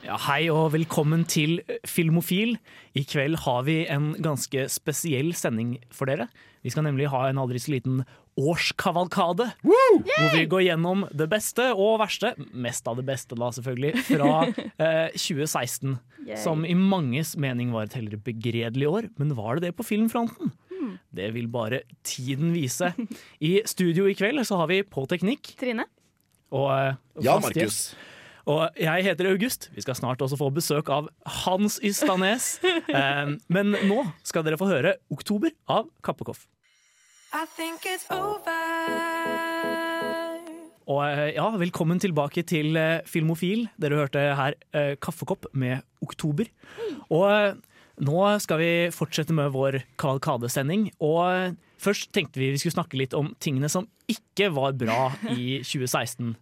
Ja, hei og velkommen til Filmofil. I kveld har vi en ganske spesiell sending for dere. Vi skal nemlig ha en aldri så liten årskavalkade. Hvor vi går gjennom det beste og verste, mest av det beste da selvfølgelig, fra eh, 2016. Yay. Som i manges mening var et heller begredelig år, men var det det på filmfronten? Det vil bare tiden vise. I studio i kveld så har vi På Teknikk Trine? og eh, Ja, Markus. Og jeg heter August. Vi skal snart også få besøk av Hans Ystanes. Eh, men nå skal dere få høre 'Oktober' av Kappekoff. I think it's over. Og eh, ja, velkommen tilbake til eh, Filmofil. Dere hørte her eh, Kaffekopp med 'Oktober'. Og nå skal vi fortsette med vår kavalkadesending. Og først tenkte vi vi skulle snakke litt om tingene som ikke var bra i 2016.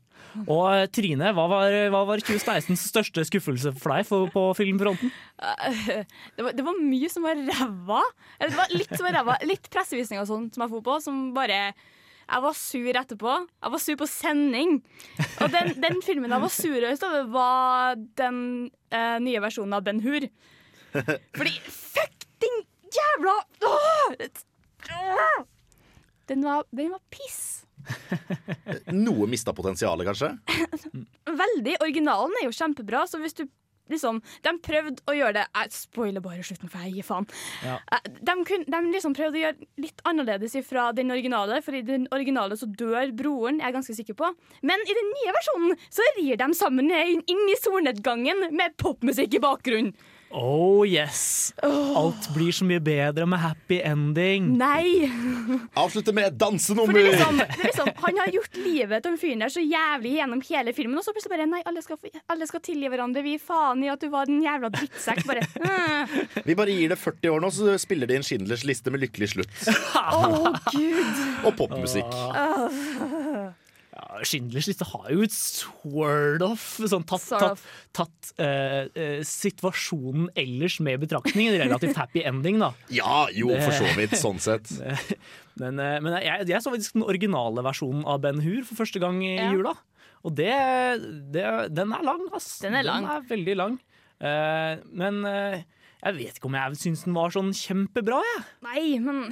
Og eh, Trine, hva var, hva var 2016s største skuffelse for deg for, på filmfronten? Det var, det var mye som var ræva. Eller det var litt som var ræva. Litt pressevisning og sånn som jeg for på, som bare Jeg var sur etterpå. Jeg var sur på sending. Og den, den filmen jeg var surest over, var den eh, nye versjonen av Ben Hur. Fordi fuck den jævla! Åh! Den var, den var piss. Noe mista potensialet, kanskje? Veldig. Originalen er jo kjempebra, så hvis du liksom De prøvde å gjøre det Jeg spoiler bare slutten, for jeg gir faen. Ja. Eh, De, kun, de liksom prøvde å gjøre litt annerledes fra den originale, for i den originale så dør broren, jeg er ganske sikker på. Men i den nye versjonen så rir de sammen inn inn i solnedgangen med popmusikk i bakgrunnen. Oh yes! Alt blir så mye bedre med happy ending. Nei! Avslutte med et For det dansenummer! er liksom, det er liksom, han har gjort livet til den fyren der så jævlig gjennom hele filmen, og så plutselig bare Nei, alle skal, alle skal tilgi hverandre. Vi gir faen i at du var den jævla drittsekk. Bare øh. Vi bare gir det 40 år nå, så spiller de en Schindlers liste med lykkelig slutt. oh, gud. Og popmusikk. Ja, Schindlers liste har jo et sort of sånn tatt, tatt, tatt uh, uh, situasjonen ellers med betraktning. En relativt happy ending, da. Ja, jo, for så vidt. Sånn sett. Men, uh, men jeg, jeg så faktisk den originale versjonen av Ben Hur for første gang i Ja. jula. Og det, det Den er lang, ass. Den er lang. Den er veldig lang. Eh, men eh, jeg vet ikke om jeg syns den var sånn kjempebra, jeg. Nei, men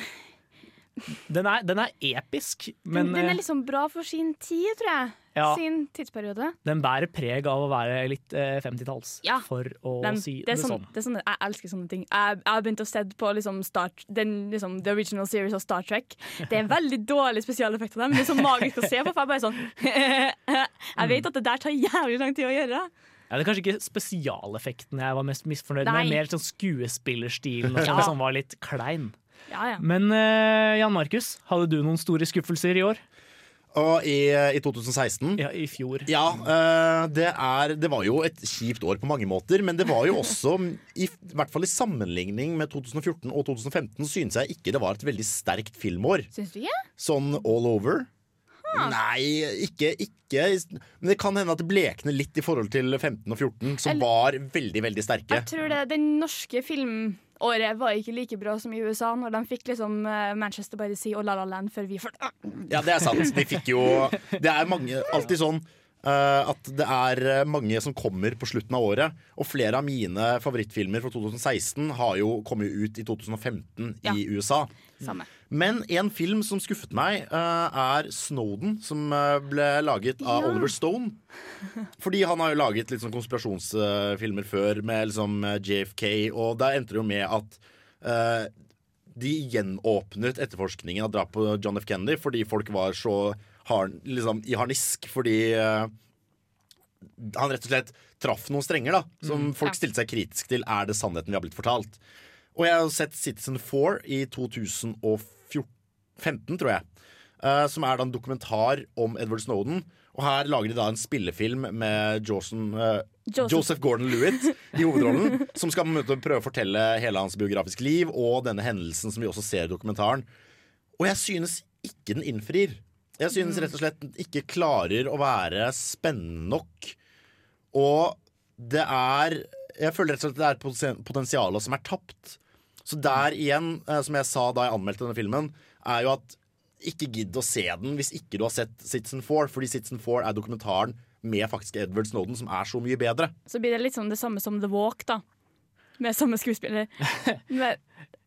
Den er, den er episk, men den, den eh, er liksom bra for sin tid, tror jeg. Ja. Sin tidsperiode. den bærer preg av å være litt eh, 50-talls, Ja. for å den, si det, det, sånn, sånn. det sånn Jeg elsker sånne ting. Jeg, jeg har begynt å se på liksom Star, den, liksom, the original series av Star Trek. Det er veldig dårlig spesialeffekt av dem, men det er så magisk å se på. For jeg bare sånn Jeg vet at det der tar jævlig lang tid å gjøre. Ja, det er kanskje ikke spesialeffekten jeg var mest misfornøyd med, mer sånn skuespillerstilen og Ja. som var litt klein. Ja, ja. Men eh, Jan Markus, hadde du noen store skuffelser i år? Og i, i 2016 Ja, i fjor. Ja, eh, det, er, det var jo et kjipt år på mange måter, men det var jo også, i, i hvert fall i sammenligning med 2014 og 2015, synes jeg ikke det var et veldig sterkt filmår. Syns du ikke? Sånn all over. Nei, ikke, ikke Men det kan hende at det blekner litt i forhold til 15 og 14, som Eller- var veldig, veldig sterke. Jeg tror det, Den norske filmåret var ikke like bra som i USA, når de fikk liksom eh, Manchester by the Sea og La La Land før vi fikk Ja, det er sant. De fikk jo Det er mange, alltid sånn uh, at det er eh, mange som kommer på slutten av året. Og flere av mine favorittfilmer fra 2016 har jo kommet ut i 2015 Ja. i USA. Samme. Men en film som skuffet meg, eh, er 'Snowden', som eh, ble laget av Ja. Oliver Stone. Fordi han har jo laget litt sånn konspirasjonsfilmer før med liksom eh, JFK, og der endte det jo med at uh, de gjenåpnet etterforskningen av drapet på John F. Kennedy fordi folk var så har, liksom, i harnisk fordi uh, han rett og slett traff noen strenger da som folk Ja. stilte seg kritisk til. Er det sannheten vi har blitt fortalt? Og jeg har sett Citizen 4 i 2015, tror jeg. Uh, som er da en dokumentar om Edward Snowden. Og her lager de da en spillefilm med Jawson, uh, Joseph. Joseph Gordon-Lewitt i hovedrollen. som skal prøve å fortelle hele hans biografiske liv og denne hendelsen som vi også ser i dokumentaren. Og jeg synes ikke den innfrir. Jeg synes rett og slett den ikke klarer å være spennende nok. Og det er Jeg føler rett og slett det er poten- potensialet som er tapt. Så der igjen, eh, som jeg sa da jeg anmeldte denne filmen, er jo at ikke gidd å se den hvis ikke du har sett Citizen 4, fordi Citizen 4 er dokumentaren med faktisk Edward Snowden som er så mye bedre. Så blir det litt sånn det samme som The Walk, da. Med samme skuespiller. Med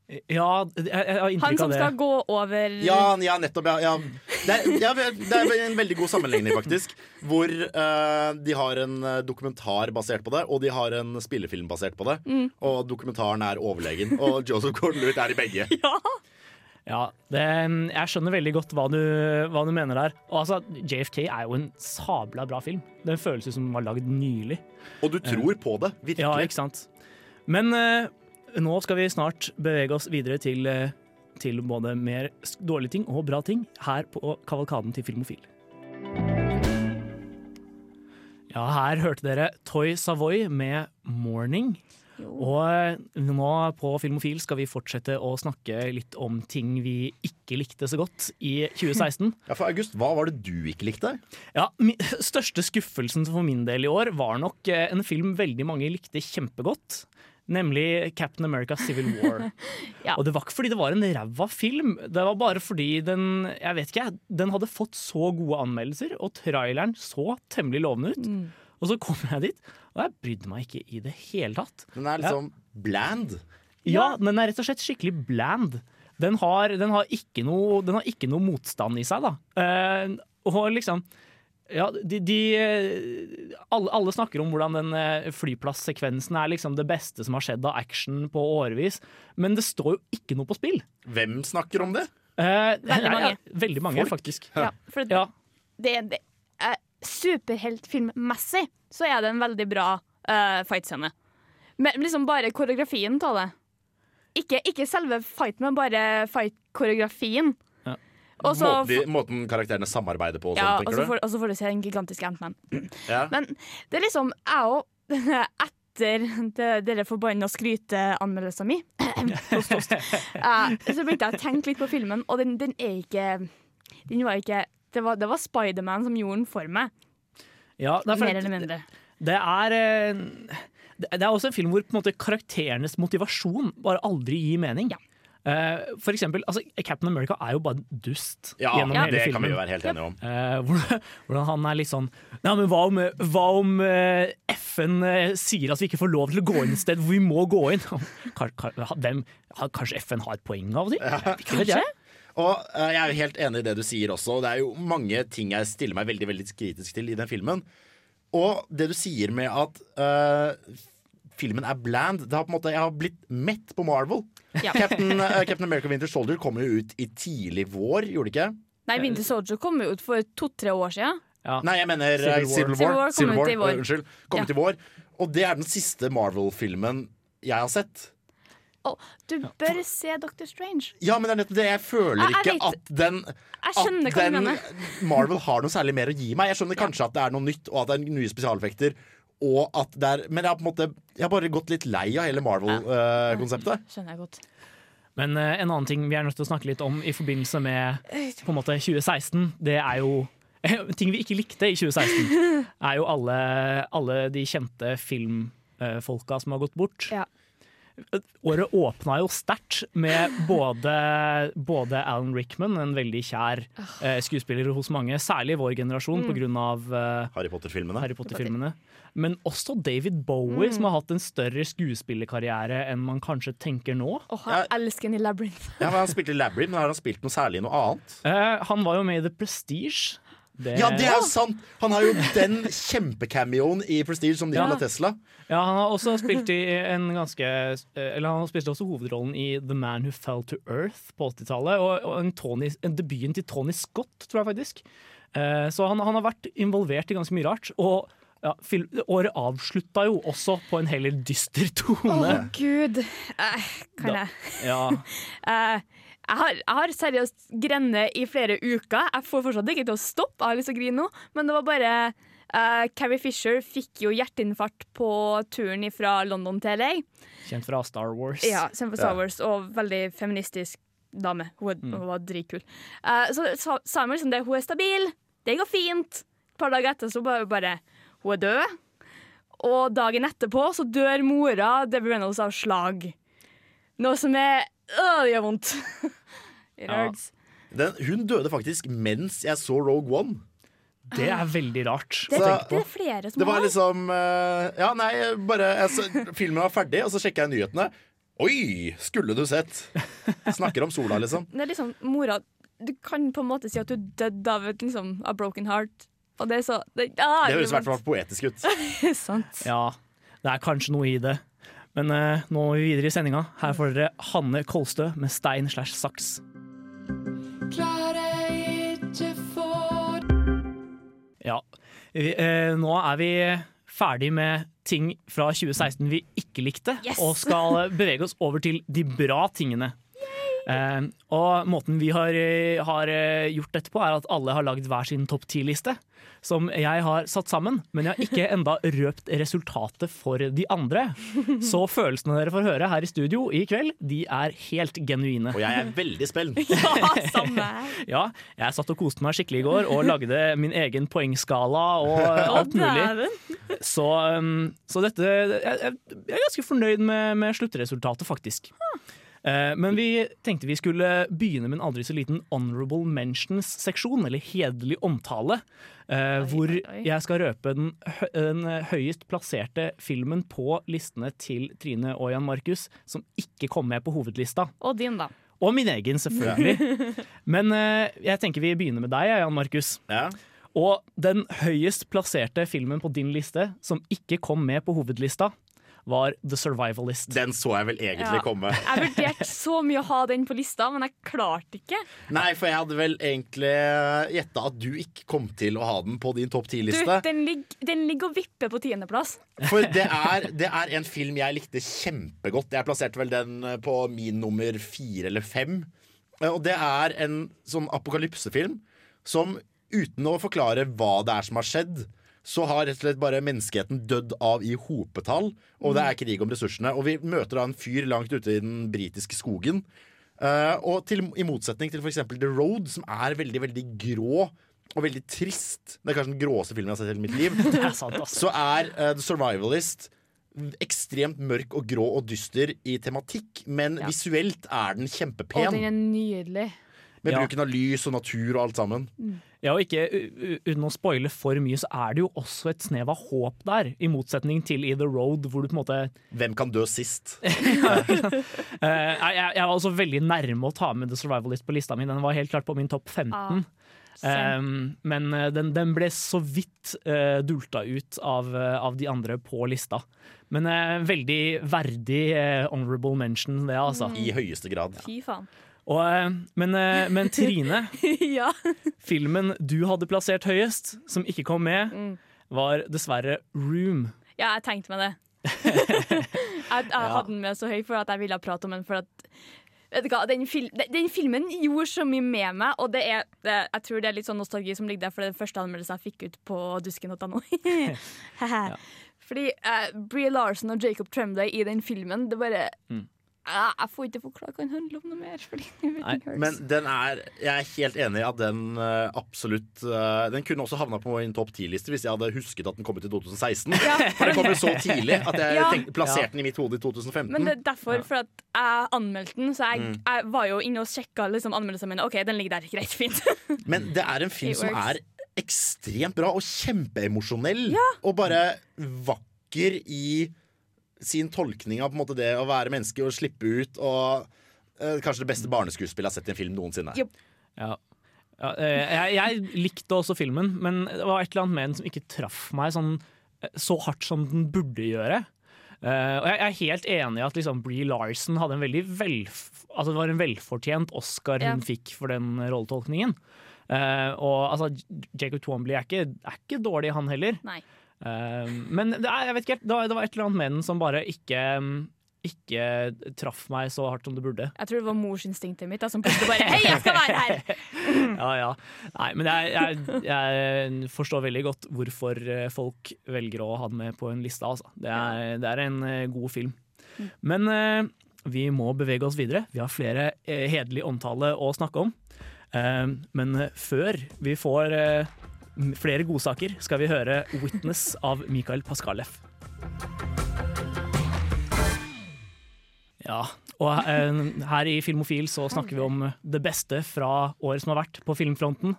Ja, jeg, jeg har han inntrykk som av det. skal gå over Ja, ja nettopp. Ja, ja. Det, er, ja, det er en veldig god sammenligning, faktisk. Hvor uh, de har en eh, dokumentar basert på det, og de har en spillefilm basert på det. Og dokumentaren er overlegen. Og Joseph Gordon-Lewitt er i begge. Ja, det, jeg skjønner veldig godt hva du, hva du mener der. Og altså, JFK er jo en sabla bra film. Den føles ut som den var lagd nylig. Og du tror på det, virkelig. Ja, ikke sant? Men eh, nå skal vi snart bevege oss videre til, eh, til både mer dårlige ting og bra ting her på Kavalkaden til Filmofil. Ja, her hørte dere Toy Savoy med 'Morning'. Og eh, nå på Filmofil skal vi fortsette å snakke litt om ting vi ikke likte så godt i 2016. Ja, for August, hva var det du ikke likte? Ja, Største skuffelsen for min del i år var nok eh, en film veldig mange likte kjempegodt. Nemlig Captain America Civil War. Ja. Og det var ikke fordi det var en ræva film, det var bare fordi den jeg vet ikke, den hadde fått så gode anmeldelser, og traileren så temmelig lovende ut. Og så kom jeg dit, og jeg brydde meg ikke i det hele tatt. Den er liksom bland. Ja, den er rett og slett skikkelig bland. Den har, den har, ikke, noe, den har ikke noe motstand i seg, da. Uh, og liksom ja, de, de eh, alle, alle snakker om hvordan den eh, flyplassekvensen er liksom det beste som har skjedd av action på årevis, men det står jo ikke noe på spill. Hvem snakker om det? Eh, Veldig mange. Ja, veldig mange, Folk. faktisk. Ja, for det, Ja. det, det er superheltfilmmessig så er det en veldig bra uh, fightscene. Men liksom bare koreografien av det. Ikke, ikke selve fighten, men bare fight-koreografien. Ja. Og så Måten, måten karakterene samarbeider på og sånn, ja, og tenker så du? får, og så får du se en gigantisk Ant-Man. Ja. Men det er liksom Jeg òg, etter det, dere forbanna skryteanmeldelsen min, host, host, eh, så begynte jeg å tenke litt på filmen, og den, den er ikke Den var ikke Det var, det var Spiderman som gjorde den for meg, Ja, det, er for- mer eller mindre. det er eh, det det er også en film hvor på en måte, karakterenes motivasjon bare aldri gir mening. Ja. Eh, for eksempel, altså, Captain America er jo bare dust Ja, gjennom hele det filmen. kan vi jo være helt enige om. Uh, hvordan, han er litt sånn Nei, men Hva om, hva om uh, FN sier at vi ikke får lov til å gå inn et sted hvor vi må gå inn? Dem, kanskje FN har et poeng av og til? Vet jeg. Og jeg er jo helt enig i det du sier også. Det er jo mange ting jeg stiller meg veldig veldig kritisk til i den filmen. Og det du sier med at filmen er bland det har på en måte, Jeg har blitt mett på Marvel. Ja. Captain, uh, Captain America Winter Soldier kom jo ut i tidlig vår, gjorde det ikke? Nei, Winter Soldier kom jo ut for to-tre år siden. Nei, jeg mener Civil Civil Civil War. War. Civil War kom ut i vår. eh, unnskyld. Kom Ja. ut i vår. Og det er den siste Marvel-filmen jeg har sett. Oh, du bør se Doctor Strange. Ja, men det er nettopp det. Jeg føler Jeg- jeg ikke at den at den. Marvel har noe særlig mer å gi meg. Jeg skjønner kanskje at det er noe nytt, og at det er nye spesialeffekter. Og at det er, men jeg har på en måte Jeg har bare gått litt lei av hele Marvel-konseptet. Skjønner jeg godt. Men uh, en annen ting vi er nødt til å snakke litt om i forbindelse med på en måte 2016, det er jo Ting vi ikke likte i 2016, er jo alle, alle de kjente filmfolka som har gått bort. Ja. Året åpna jo sterkt med både, både Alan Rickman, en veldig kjær eh, skuespiller hos mange, særlig i vår generasjon Mm. av eh, Harry Potter-filmene. Harry Potter-filmene. Men også David Bowie, som har hatt en større skuespillerkarriere enn man kanskje tenker nå. Oh, jeg elsker en i Labyrinth. Ja, men Han spilte i Labyrinth, men har han spilt noe særlig i noe annet? Eh, han var jo med i The Prestige. Det, Ja, det er sant! Han har jo den kjempecameoen i Prestige som Nikola Ja. Tesla. Ja, han har også spilt i en ganske Eller han spilte også hovedrollen i The Man Who Fell to Earth på 80-tallet. Og, og en, Tony, en debuten til Tony Scott, tror jeg faktisk. Eh, så han, han har vært involvert i ganske mye rart. Og ja, året avslutta jo også på en heller dyster Å, oh, gud. Eh, kan Da- jeg Ja, Eh, jeg, har, jeg har seriøst grenet i flere uker. Jeg får fortsatt ikke til å stoppe. Jeg har lyst til å grine nå. Men det var bare uh, Carrie Fisher fikk jo hjerteinfarkt på turen fra London til LA. Kjent fra Star Wars. Ja, kjent fra Star Wars, og veldig feministisk dame. Hun, er- hun var dritkul. Uh, så sa sa hun liksom det, hun er stabil, det går fint. Et par dager etter så bare, bare Hun er død. og dagen etterpå så dør mora Debbie Reynolds av slag. Noe som er øh, det gjør vondt. It Ja. Den, hun døde faktisk mens jeg så Rogue One. Det er veldig rart. Det, Så- er- det er flere som Det var har. liksom eh, Ja, nei, bare jeg, så, Filmen var ferdig, og så sjekka jeg nyhetene. Oi! Skulle du sett? Snakker om sola, liksom. Det er liksom, mora Du kan på en måte si at du døde av et liksom, a broken heart. Og det er så Det, ah, Det høres i hvert fall poetisk ut. Sant. Ja, det er kanskje noe i det. Men eh, nå må vi videre i sendinga. Her får dere Hanne Kolstø med stein slash saks. Klarer ikke få Ja, vi, eh, nå er vi ferdig med ting fra 2016 vi ikke likte, Yes! og skal bevege oss over til de bra tingene. Eh, og måten vi har, eh, har eh, gjort dette på, er at alle har lagd hver sin topp ti-liste. Som jeg har satt sammen, men jeg har ikke enda røpt resultatet for de andre. Så følelsene dere får høre her i studio i kveld, de er helt genuine. Og jeg er veldig spent. Ja, samme. Ja, jeg satt og koste meg skikkelig i går og lagde min egen poengskala og alt mulig. Så, um, så dette jeg, jeg jeg er ganske fornøyd med, med sluttresultatet, faktisk. Eh, men vi tenkte vi skulle begynne med en aldri så liten honorable mentions-seksjon, eller hederlig omtale. oi, hvor oi, oi. jeg skal røpe den, den høyest plasserte filmen på listene til Trine og Jan Markus som ikke kom med på hovedlista. Og din, da. Og min egen, selvfølgelig. Men eh, jeg tenker vi begynner med deg, Jan Markus. Ja. Og den høyest plasserte filmen på din liste som ikke kom med på hovedlista, var The Survivalist. Den så jeg vel egentlig Ja. komme. Jeg vurderte så mye å ha den på lista, men jeg klarte ikke. Nei, for jeg hadde vel egentlig gjetta at du ikke kom til å ha den på din topp Du, ti-liste. den, ligger, den ligger og vipper på tiendeplass. For det er, det er en film jeg likte kjempegodt. Jeg plasserte vel den på min nummer fire eller fem. Eh, Og det er en sånn apokalypsefilm som uten å forklare hva det er som har skjedd, så har rett og slett bare menneskeheten dødd av i hopetall, og det er krig om ressursene. Og vi møter da en fyr langt ute i den britiske skogen. Uh, og til, i motsetning til f.eks. The Road, som er veldig, veldig grå og veldig trist. Det er kanskje den gråeste filmen jeg har sett i hele mitt liv Det er sant, altså. så er uh, The Survivalist ekstremt mørk og grå og dyster i tematikk, men Ja. visuelt er den kjempepen. Og den er nydelig. Med Ja. bruken av lys og natur og alt sammen. Ja, og ikke Uten å spoile for mye, så er det jo også et snev av håp der. I motsetning til i The Road, hvor du på en måte Hvem kan dø sist? Eh, jeg, jeg jeg var også veldig nærme å ta med The Survivalist på lista mi. Den var helt klart på min topp 15. Ah, Um, men eh, den, den ble så vidt uh, dulta ut av, av de andre på lista. Men uh, veldig verdig honorable mention, det, altså. I høyeste grad. Fy faen. Og, eh, men, eh, men Trine, ja. filmen du hadde plassert høyest, som ikke kom med, Mm. var dessverre Room. ja, jeg tenkte meg det. jeg jeg hadde den med så høy for at jeg ville prate om den. For at, vet du hva, den, fil den, den filmen gjorde så mye med meg, og det er, det, jeg tror det er litt sånn nostalgi som ligger der, for det er den første anmeldelsen jeg fikk ut på dusken.no. Fordi uh, Brie Larson og Jacob Tremblay i den filmen, det bare Mm. Jeg får ikke forklare hva den handler om noe mer. Fordi Nei. Men den er, jeg er helt enig i at den eh, absolutt eh, Den kunne også havna på min topp ti-liste hvis jeg hadde husket at den kom ut i 2016. For den kom jo så tidlig at jeg Ja. tenkte, plasserte den i mitt hode i 2015. Men det er derfor, for at jeg anmeldte den, så jeg, Mm. jeg var jo inne og sjekka liksom, anmeldelsene mine. OK, den ligger der. Greit, fint. Men det er en film It som works. er ekstremt bra og kjempeemosjonell. Og bare vakker i sin tolkning av på en måte det å være menneske og slippe ut. Og eh, kanskje det beste barneskuespillet jeg har sett i en film noensinne. Jo. Ja. Ja, eh, jeg, jeg likte også filmen, men det var et eller annet med den som ikke traff meg sånn, eh, så hardt som den burde gjøre. Uh, og jeg jeg er helt enig i at liksom Brie Larson hadde en veldig velf altså det var en velfortjent Oscar Ja. hun fikk for den rolletolkningen. Uh, og altså, Jacob Twombly er ikke, er ikke dårlig, han heller. Nei. Eh, men det, jeg vet ikke, helt, det, var, et eller annet med den som bare ikke, ikke traff meg så hardt som det burde. Jeg tror det var morsinstinktet mitt da, som plutselig bare Hei, jeg skal være her! Ja, ja. Nei, men jeg, jeg, jeg forstår veldig godt hvorfor eh, folk velger å ha den med på en liste. Altså. Det, er, det er en eh, god film. Men uh, vi må bevege oss videre. Vi har flere uh, hederlig omtale å snakke om. Uh, men før vi får flere godsaker, skal vi høre 'Witness' av Mikael Paskalev. Ja, og eh, her i Filmofil så snakker vi om det beste fra året som har vært på filmfronten.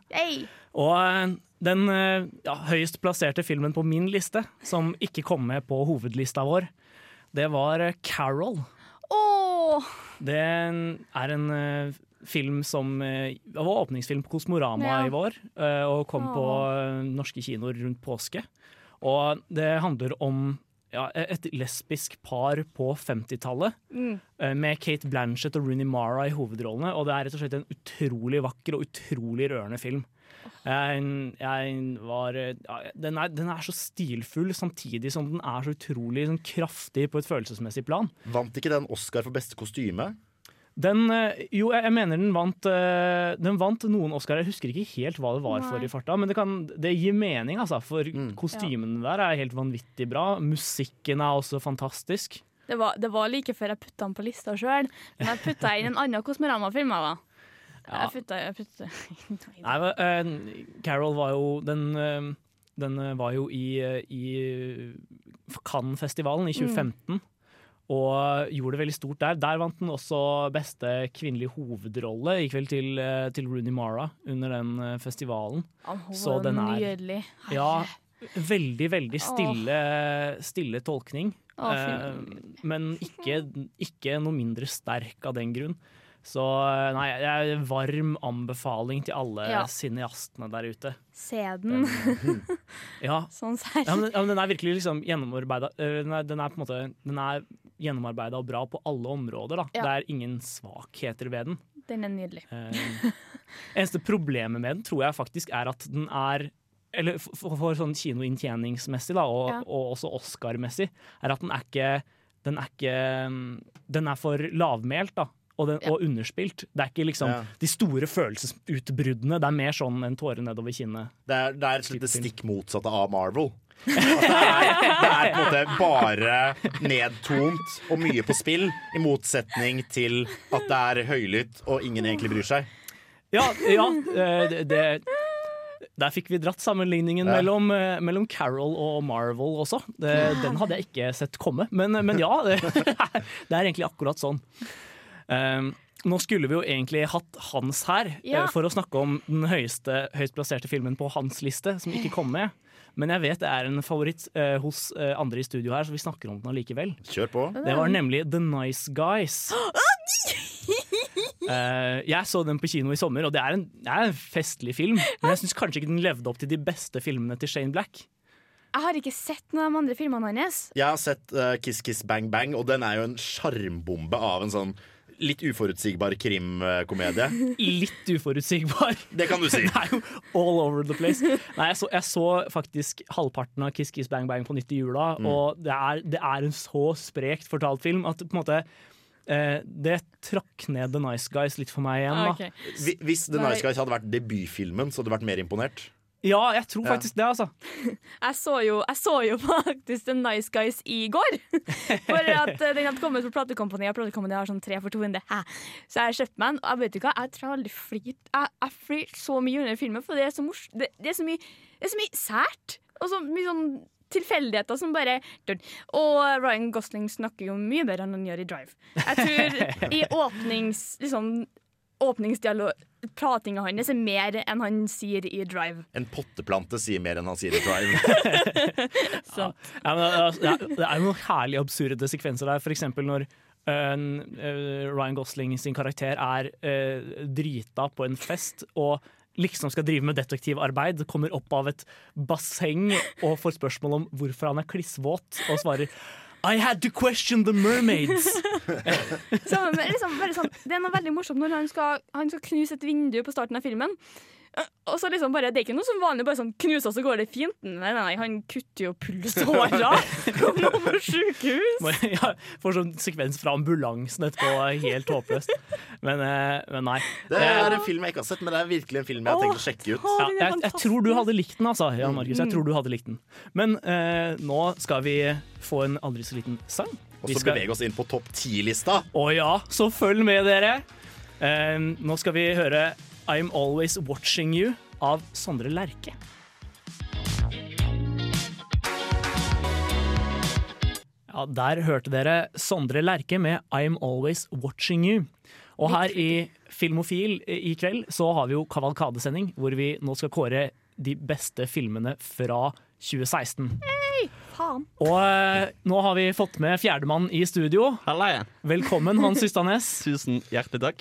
Og eh, den eh, ja, høyest plasserte filmen på min liste, som ikke kom med på hovedlista vår, det var Carol. Åh, Det er en uh, film som det var åpningsfilm på Kosmorama Ja. i vår, uh, og kom Åh. på norske kinoer rundt påske. Og det handler om ja, et lesbisk par på 50-tallet, Mm. med Kate Blanchett og Rooney Mara i hovedrollene. Og det er rett og slett en utrolig vakker og utrolig rørende film. Jeg, jeg var ja, den, er, den er så stilfull, samtidig som den er så utrolig sånn, kraftig på et følelsesmessig plan. Vant ikke den Oscar for beste kostyme? Den, eh, jo, jeg mener den vant, eh, den vant noen Oscar. Jeg husker ikke helt hva det var for i farta, men det, kan, det gir mening, altså. For Mm. kostymene der er helt vanvittig bra. Musikken er også fantastisk. det var, det var like før jeg putta den på lista sjøl, men jeg putta inn en annen Kosmorama-film. Ja. Jeg putta, jeg putta. Nei, men, uh, Carol var jo Den, uh, den eh, var jo i, uh, i Cannes-festivalen i 2015. Og gjorde det veldig stort der. Der vant den også beste kvinnelige hovedrolle. Gikk vel til, til Rooney Mara under den festivalen. Oh, Så den er- nydelig. Ja, veldig, veldig stille, stille tolkning. Oh, Eh, men ikke, ikke noe mindre sterk av den grunn. Så eh, nei, jeg er varm anbefaling til alle Ja. cineastene der ute. Se den, Ja, sånn serr. ja, men, ja, men den er virkelig liksom gjennomarbeida den, er- den er på en måte Den er gjennomarbeida og bra på alle områder. Da. Ja. Det er ingen svakheter ved den. Den er nydelig. Eh, eneste problemet med den tror jeg faktisk er at den er eller for, for sånn kinoinntjeningsmessig da, og, og også Oscar-messig, er at den er ikke Den er, ikke, den er for lavmælt da, og, den, Ja. og underspilt. Det er ikke liksom Ja. de store følelsesutbruddene. Det er mer sånn en tåre nedover kinnet. Det er, det er det stikk motsatte av Marvel. Altså, det, er, det er på en måte bare nedtont og mye på spill, i motsetning til at det er høylytt og ingen egentlig bryr seg. Ja, ja eh, det, det der fikk vi dratt sammenligningen Ja. mellom, eh, mellom Carol og Marvel også. Det, den hadde jeg ikke sett komme, men, men ja. Det, det er egentlig akkurat sånn. Um, nå skulle vi jo egentlig hatt Hans her Ja. eh, for å snakke om den høyeste, høyest plasserte filmen på hans liste, som ikke kom med. Men jeg vet det er en favoritt eh, hos eh, andre i studio her, så vi snakker om den allikevel. Kjør på. Det var nemlig The Nice Guys. Uh, jeg så den på kino i sommer, og det er en, det er en festlig film. Men jeg syns kanskje ikke den levde opp til de beste filmene til Shane Black. Jeg har ikke sett noen av de andre filmene hans. Jeg har sett uh, Kiss Kiss Bang Bang, og den er jo en sjarmbombe av en sånn litt uforutsigbar krimkomedie. Litt uforutsigbar. Det kan du si. Det er jo all over the place. Nei, jeg, så, jeg så faktisk halvparten av Kiss Kiss Bang Bang på nytt i jula, og det er, det er en så sprekt fortalt film at på en måte eh, det trakk ned The Nice Guys litt for meg igjen. da. okay. Hvis The Nei. Nice Guys hadde vært debutfilmen, så hadde du vært mer imponert. Ja, jeg tror Ja. faktisk det, altså. Jeg så, jo, jeg så jo faktisk The Nice Guys i går. For at eh, den hadde kommet på platekompaniet, og platekompaniet har sånn tre for 200. Hæ? Så jeg kjøpte meg den, og jeg vet ikke hva, jeg tror jeg aldri flirt Jeg, jeg flirte så mye under filmen, for det er så mors det, det, er så mye, det er så mye sært. Og så mye sånn tilfeldigheter som bare Og Ryan Gosling snakker jo mye bedre enn han gjør i Drive. Jeg tror i åpnings... Liksom, åpningsdialog Pratinga hans er mer enn han sier i Drive. En potteplante sier mer enn han sier i Drive. ja. Ja, men, ja, det, er, noen herlig absurde sekvenser der. For eksempel når øh, Ryan Gosling sin karakter er uh, drita på en fest og liksom skal drive med detektivarbeid, kommer opp av et basseng og får spørsmål om hvorfor han er klissvåt, og svarer I had to question the mermaids. Så, liksom, sånn, det er noe veldig morsomt når han skal, han skal knuse et vindu på starten av filmen. Eh, Og så liksom bare, Det er ikke noe som vanlig, bare sånn knuse, og så går det fint. Nei, nei, nei, han kutter jo pulsåra. Kommer på sjukehus. ja, får sånn sekvens fra ambulansen etterpå, helt håpløst. Men, øh, men nei. Det er en film jeg ikke har sett, men det er virkelig en film jeg har tenkt å sjekke ut. Ja, jeg, jeg tror du hadde likt den, altså. Jan Markus, jeg tror du hadde likt den. Men eh, nå skal vi få en aldri så liten sang. Og så skal- bevege oss inn på topp ti-lista. Å ja, så følg med, dere. Eh, nå skal vi høre I'm Always Watching You av Sondre Lerche. Ja, Der hørte dere Sondre Lerche med I'm Always Watching You. Og her i Filmofil i kveld så har vi jo kavalkadesending, hvor vi nå skal kåre de beste filmene fra 2016. Faen. Og eh, nå har vi fått med fjerdemann i studio. Halle. Velkommen, Hans Ystanes. Tusen hjertelig takk.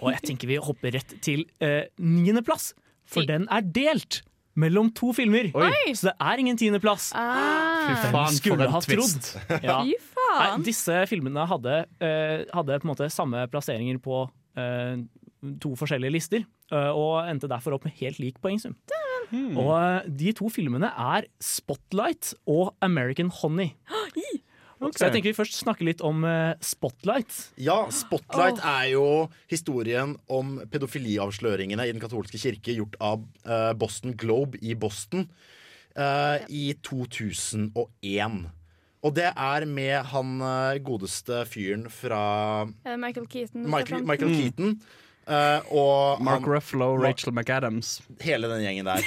Og jeg tenker vi hopper rett til eh, niendeplass, for den er delt mellom to filmer. Oi. Så det er ingen tiendeplass. Ah, Fy faen, skulle ha trodd? Ja. fy Nei, disse filmene hadde, eh, hadde på en måte samme plasseringer på eh, to forskjellige lister, eh, og endte derfor opp med helt lik poengsum. Og eh, de to filmene er Spotlight og American Honey. Så jeg tenker vi først snakker litt om eh, Spotlight. Ja, Spotlight er jo historien om pedofiliavsløringene i den katolske kirke gjort av eh, Boston Globe i Boston eh, i 2001. Og det er med han godeste fyren fra Michael Keaton? Michael? Michael Keaton. Uh, og Mark han, Ruffalo, Rachel McAdams. hele den gjengen der.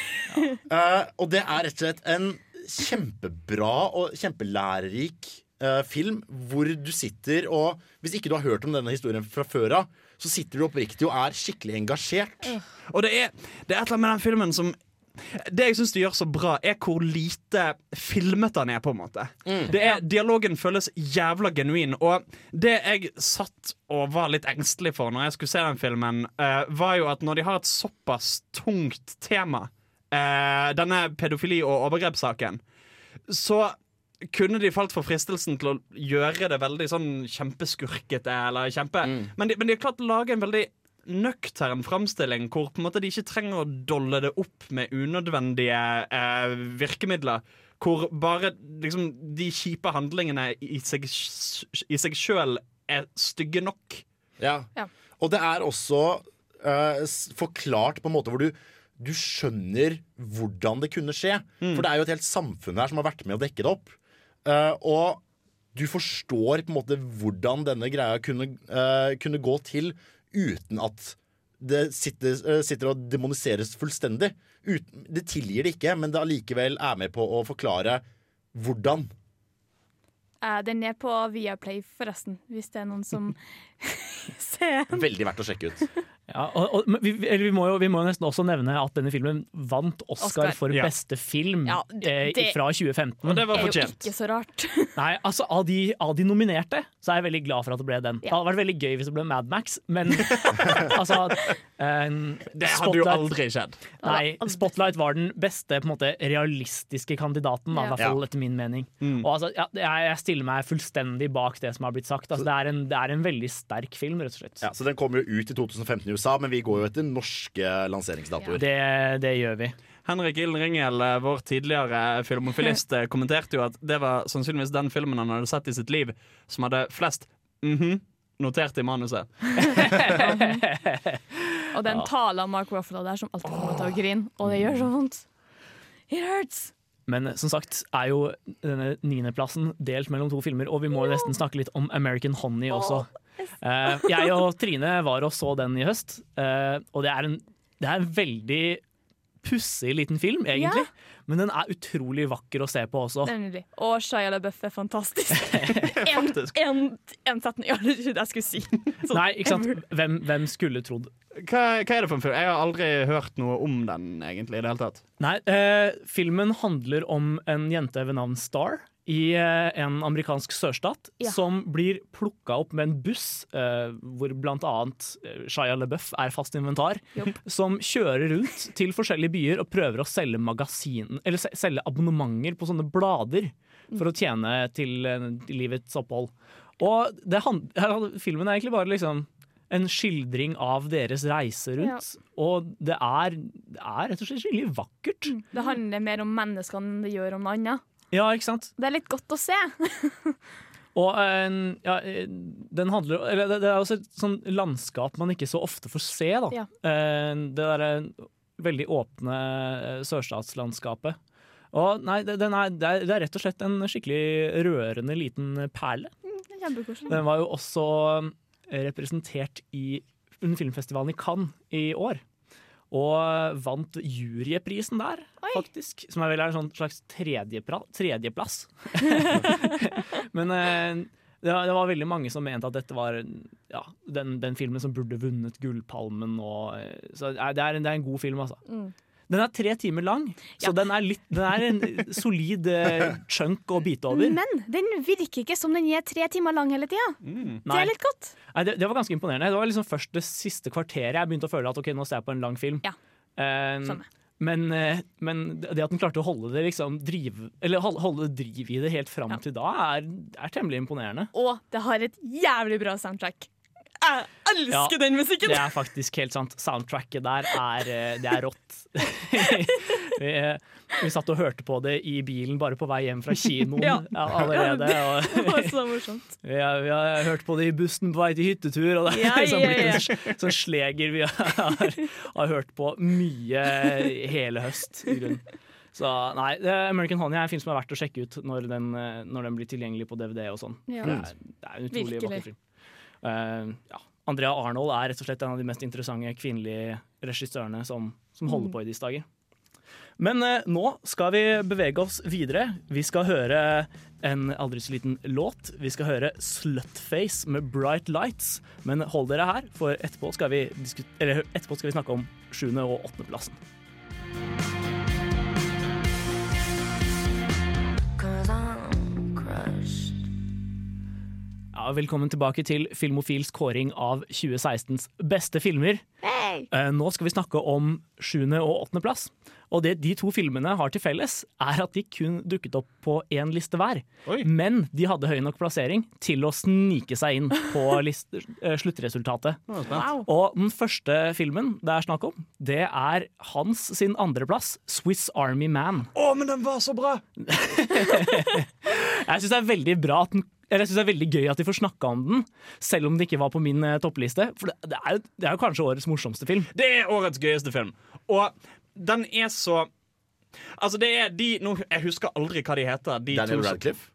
uh, og det er rett og slett en kjempebra og kjempelærerik eh, film hvor du sitter og Hvis ikke du har hørt om denne historien fra før av, så sitter du oppriktig og er skikkelig engasjert. Og det er, det er et eller annet med den filmen som det jeg syns de gjør så bra, er hvor lite filmet den er. på en måte det er, Dialogen føles jævla genuin. Og det jeg satt og var litt engstelig for når jeg skulle se den filmen, uh, var jo at når de har et såpass tungt tema, uh, denne pedofili- og overgrepssaken, så kunne de falt for fristelsen til å gjøre det veldig sånn kjempeskurkete. Eller kjempe men, de, men de har klart å lage en veldig nøktern framstilling hvor på en måte de ikke trenger å dolle det opp med unødvendige eh, virkemidler. Hvor bare liksom, de kjipe handlingene i seg, i seg sjøl er stygge nok. Ja. Ja. Og det er også eh, forklart på en måte hvor du du skjønner hvordan det kunne skje. For det er jo et helt samfunn her som har vært med å dekke det opp. Eh, og du forstår på en måte hvordan denne greia kunne, uh, kunne gå til uten at det sitter, uh, sitter og demoniseres fullstendig. Uten, det tilgir det ikke, men det allikevel er med på å forklare hvordan. Den er på Viaplay, forresten, hvis det er noen som. Veldig verdt å sjekke ut. Ja, og, og, vi, eller vi, må jo, vi må jo nesten også nevne at denne filmen vant Oscar, Oscar. for Ja. beste film Ja, det- eh, det- fra 2015. Og det var er jo ikke så rart. Nei, altså av de, av de nominerte så er jeg veldig glad for at det ble den. Det hadde vært veldig gøy hvis det ble Mad Max, men altså eh, Det hadde jo aldri skjedd. Nei, Spotlight var den beste på en måte, realistiske kandidaten, da, i hvert fall etter min mening. Og altså, ja, jeg, jeg stiller meg fullstendig bak det som har blitt sagt. Altså, det, er en, det er en veldig sterk film, rett og slett. Ja, så Den kom jo ut i 2015 i USA, men vi går jo etter norske lanseringsdatoer. Det, det gjør vi. Henrik Ilden Ringel, eh, vår tidligere filmofilist, kommenterte jo at det var sannsynligvis den filmen han hadde sett i sitt liv som hadde flest mhm notert i manuset. Og den talen Mark Ruffalo der som alltid får meg til å grine, og det gjør så vondt. It hurts. Men som sagt er jo denne niendeplassen delt mellom to filmer, og vi må jo nesten snakke litt om American Honey også. Eh, jeg og Trine var og så den i høst, eh, og det er en, det er en veldig pussig liten film, egentlig. Men den er utrolig vakker å se på også. Er. Og Shia LaBeouf er fantastisk. en, en, en setning jeg er ikke det jeg skulle si. Så, Nei, ikke sant? Hvem, hvem skulle trodd? Hva, hva er det for en film? Jeg har aldri hørt noe om den egentlig i det hele tatt. Nei, eh, filmen handler om en jente ved navn Star i eh, en amerikansk sørstat Ja. som blir plukka opp med en buss eh, hvor annet eh, Shia LaBeouf er fast inventar, Jobb. som kjører rundt til forskjellige byer og prøver å selge magasin, eller selge abonnementer på sånne blader for å tjene til eh, livets opphold. Og det hand, filmen er egentlig bare liksom en skildring av deres reise rundt. Og det er, det er rett og slett skikkelig vakkert. Det handler mer om menneskene enn det gjør om noe annet. Ja, ikke sant? Det er litt godt å se. Og eh, ja, eh, den handler eller det, det er også et sånn landskap man ikke så ofte får se, da. Ja. Eh, det derre veldig åpne sørstatslandskapet. Og nei, er, det, er, rett og slett en skikkelig rørende liten perle. Er Kjempekoselig. Den var jo også representert i, under filmfestivalen i Cannes i år. Og vant juryprisen der, Oi. faktisk. Som er vel en sånn slags tredjeplass. Men eh, det, var, det var veldig mange som mente at dette var ja, den, den filmen som burde vunnet Gullpalmen. Og, eh, så det er, en, det er en god film, altså. Mm. Den er tre timer lang, så Ja. den, er litt, den er en solid eh, chunk å bite over. Men den virker ikke som den er tre timer lang hele tida. Mm. Det er litt godt. Nei, det, det var ganske imponerende. Det var liksom først det siste kvarteret jeg begynte å føle at ok, nå ser jeg på en lang film. Ja. Um, men, eh, men det at den klarte å holde det liksom driv, Eller holde, holde driv i det helt fram Ja. til da, er, er temmelig imponerende. Og det har et jævlig bra soundtrack. Jeg elsker Ja, den musikken! Det er faktisk helt sant. Soundtracket der er, eh, det er rått. vi, eh, vi satt og hørte på det i bilen bare på vei hjem fra kinoen Ja. allerede. Det var så morsomt. vi, har, vi har hørt på det i bussen på vei til hyttetur, og det er Ja, liksom blitt en sånn sleger vi har, har hørt på mye hele høst. i grunnen. Så nei, American Honey er en film som er verdt å sjekke ut når den, når den blir tilgjengelig på DVD og sånn. Ja. Det, det er en utrolig Virkelig. vakker film. Eh, ja. Andrea Arnold er rett og slett en av de mest interessante kvinnelige regissørene som, som holder på i disse dager. Men eh, nå skal vi bevege oss videre. Vi skal høre en aldri så liten låt. Vi skal høre Slutface med Bright Lights. Men hold dere her, for etterpå skal vi, etterpå skal vi snakke om sjuende- og åttendeplassen. Ja, velkommen tilbake til Filmofils kåring av 2016s beste filmer. Hey! Eh, Nå skal vi snakke om sjuende- og åttendeplass. Og det de to filmene har til felles, er at de kun dukket opp på én liste hver. Oi. Men de hadde høy nok plassering til å snike seg inn på list, eh, sluttresultatet. Wow. Og den første filmen det er snakk om, det er hans sin andreplass, 'Swiss Army Man'. Å, men den var så bra! Jeg syns det er veldig bra at den jeg synes det er veldig gøy at de får snakka om den, selv om det ikke var på min eh, toppliste. For det, det, er, jo- det er jo kanskje årets morsomste film. Det er årets gøyeste film. Og den er så Altså, det er de nå, Jeg husker aldri hva de heter. De Daniel to Radcliffe.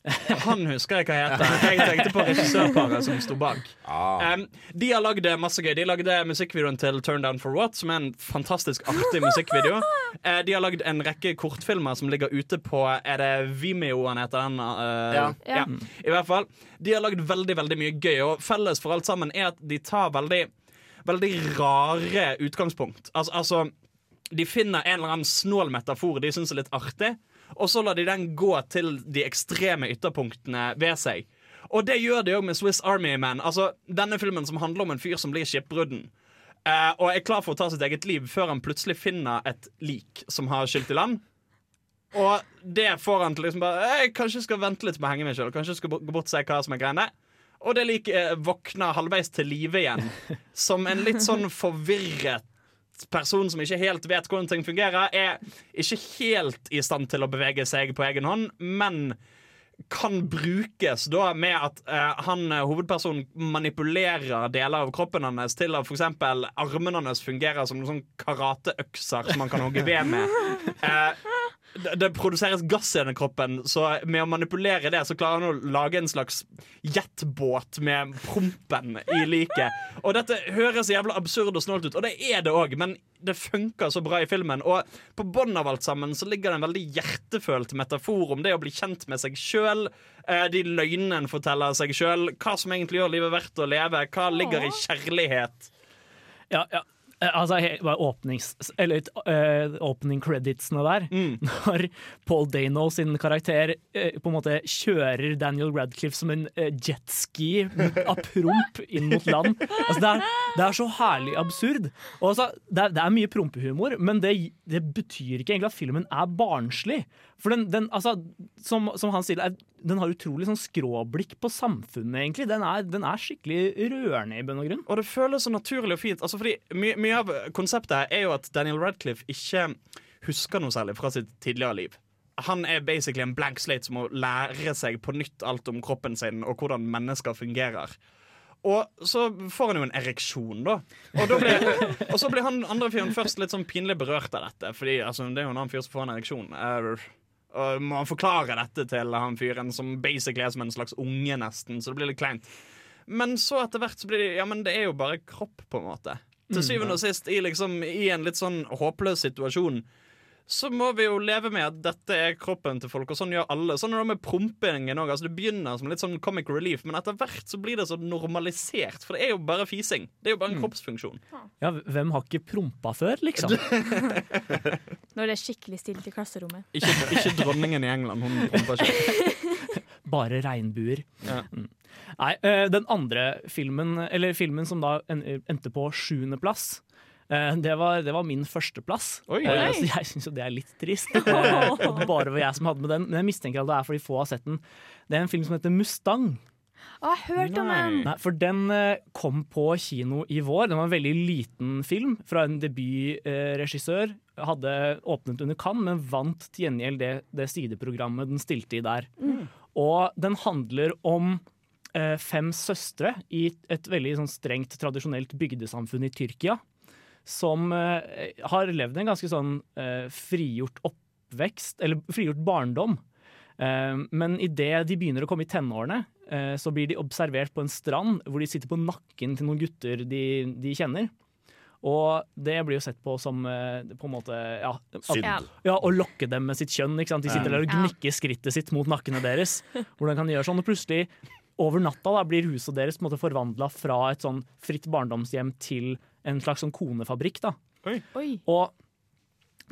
Han husker jeg hva heter. Jeg tenkte på regissørparet som sto bak. Ah. Um, de har lagd masse gøy. De lagde musikkvideoen til Turn Down For What, som er en fantastisk artig musikkvideo. Uh, de har lagd en rekke kortfilmer som ligger ute på Er det Vimeo han heter? Den, uh, Ja. ja. I hvert fall. De har lagd veldig veldig mye gøy, og felles for alt sammen er at de tar veldig Veldig rare utgangspunkt. Altså, altså De finner en eller annen snål metafor de syns er litt artig, og så lar de den gå til de ekstreme ytterpunktene ved seg. Og det gjør de òg med Swiss Army Man. Altså, denne filmen som handler om en fyr som blir skipbrudden. eh, og er klar for å ta sitt eget liv før han plutselig finner et lik som har skylt i land. Og det får han til liksom bare Jeg kanskje skal vente litt med å henge meg sjøl. Kanskje skal gå bort og se hva som er greiene. Og det liket eh, våkner halvveis til live igjen. Som en litt sånn forvirret person som ikke helt vet hvordan ting fungerer. Er ikke helt i stand til å bevege seg på egen hånd, men kan brukes da med at eh, han eh, hovedpersonen manipulerer deler av kroppen hans til at f.eks. armene hans fungerer som noen sånn karateøkser som man kan hogge ved med. Eh, det, produseres gass i denne kroppen, så med å manipulere det, så klarer han å lage en slags jetbåt med prompen i liket. Og dette høres jævla absurd og snålt ut, og det er det òg, men det funker så bra i filmen. Og på bunnen av alt sammen så ligger det en veldig hjertefølt metafor om det å bli kjent med seg sjøl, de løgnene en forteller seg sjøl, hva som egentlig gjør livet verdt å leve, hva ligger i kjærlighet. Ja, ja. Eh, Altså, åpnings... Eller uh, opening creditsene der. Når Paul Dano sin karakter uh, på en måte kjører Daniel Radcliffe som en uh, jetski av promp inn mot land. Altså, det, er, det er så herlig absurd. Og altså, det, er, det er mye prompehumor, men det, det betyr ikke egentlig at filmen er barnslig. For den, den altså, som, som han sier, er, den har utrolig sånn skråblikk på samfunnet, egentlig. Den er, den er skikkelig rørende i bunn og grunn. Og det føles så naturlig og fint. Altså fordi my Mye av konseptet her er jo at Daniel Radcliffe ikke husker noe særlig fra sitt tidligere liv. Han er basically en blank slate som må lære seg på nytt alt om kroppen sin og hvordan mennesker fungerer. Og så får han jo en ereksjon, da. Og, da blir, og så blir han andre fyren først litt sånn pinlig berørt av dette. Fordi altså, det er jo en annen fyr som får en ereksjon. Eh, Og må han forklare dette til han fyren som basically er som en slags unge, nesten. Så det blir litt kleint. Men så etter hvert så blir det Ja, men det er jo bare kropp, på en måte. til syvende og sist, i, liksom, i en litt sånn håpløs situasjon, så må vi jo leve med at dette er kroppen til folk, og sånn gjør alle. Sånn er det med prompingen òg. Altså, det begynner som litt sånn comic relief, men etter hvert så blir det så normalisert. For det er jo bare fising. Det er jo bare en kroppsfunksjon. Ja, hvem har ikke prompa før, liksom? Det er skikkelig stilt i klasserommet. Ikke, ikke dronningen i England. Hun promper ikke. Bare regnbuer. Ja. Mm. Nei, eh, den andre filmen, eller filmen som da endte på sjuendeplass, eh, det var, det var min førsteplass. Så jeg syns jo det er litt trist. Eh, bare var jeg som hadde med den. Men jeg mistenker at det er fordi få har sett den. Det er en film som heter Mustang. Å, jeg hørt om den! Nei, for den kom på kino i vår. Den var en veldig liten film fra en debutregissør. Hadde åpnet under Cannes, men vant til gjengjeld det, det sideprogrammet den stilte i der. Og den handler om eh, fem søstre i et veldig sånn strengt tradisjonelt bygdesamfunn i Tyrkia. Som eh, har levd en ganske sånn eh, frigjort oppvekst, eller frigjort barndom. Eh, men idet de begynner å komme i tenårene, eh, så blir de observert på en strand hvor de sitter på nakken til noen gutter de, de kjenner. Og det blir jo sett på som eh, på en måte ja, at, Synd. Ja. å lokke dem med sitt kjønn. Ikke sant? De sitter der og gnikker skrittet sitt mot nakkene deres. Hvordan kan de gjøre sånn? Og plutselig, over natta, da, blir huset deres på en måte forvandla fra et sånn fritt barndomshjem til en slags sånn konefabrikk. da. Oi. Og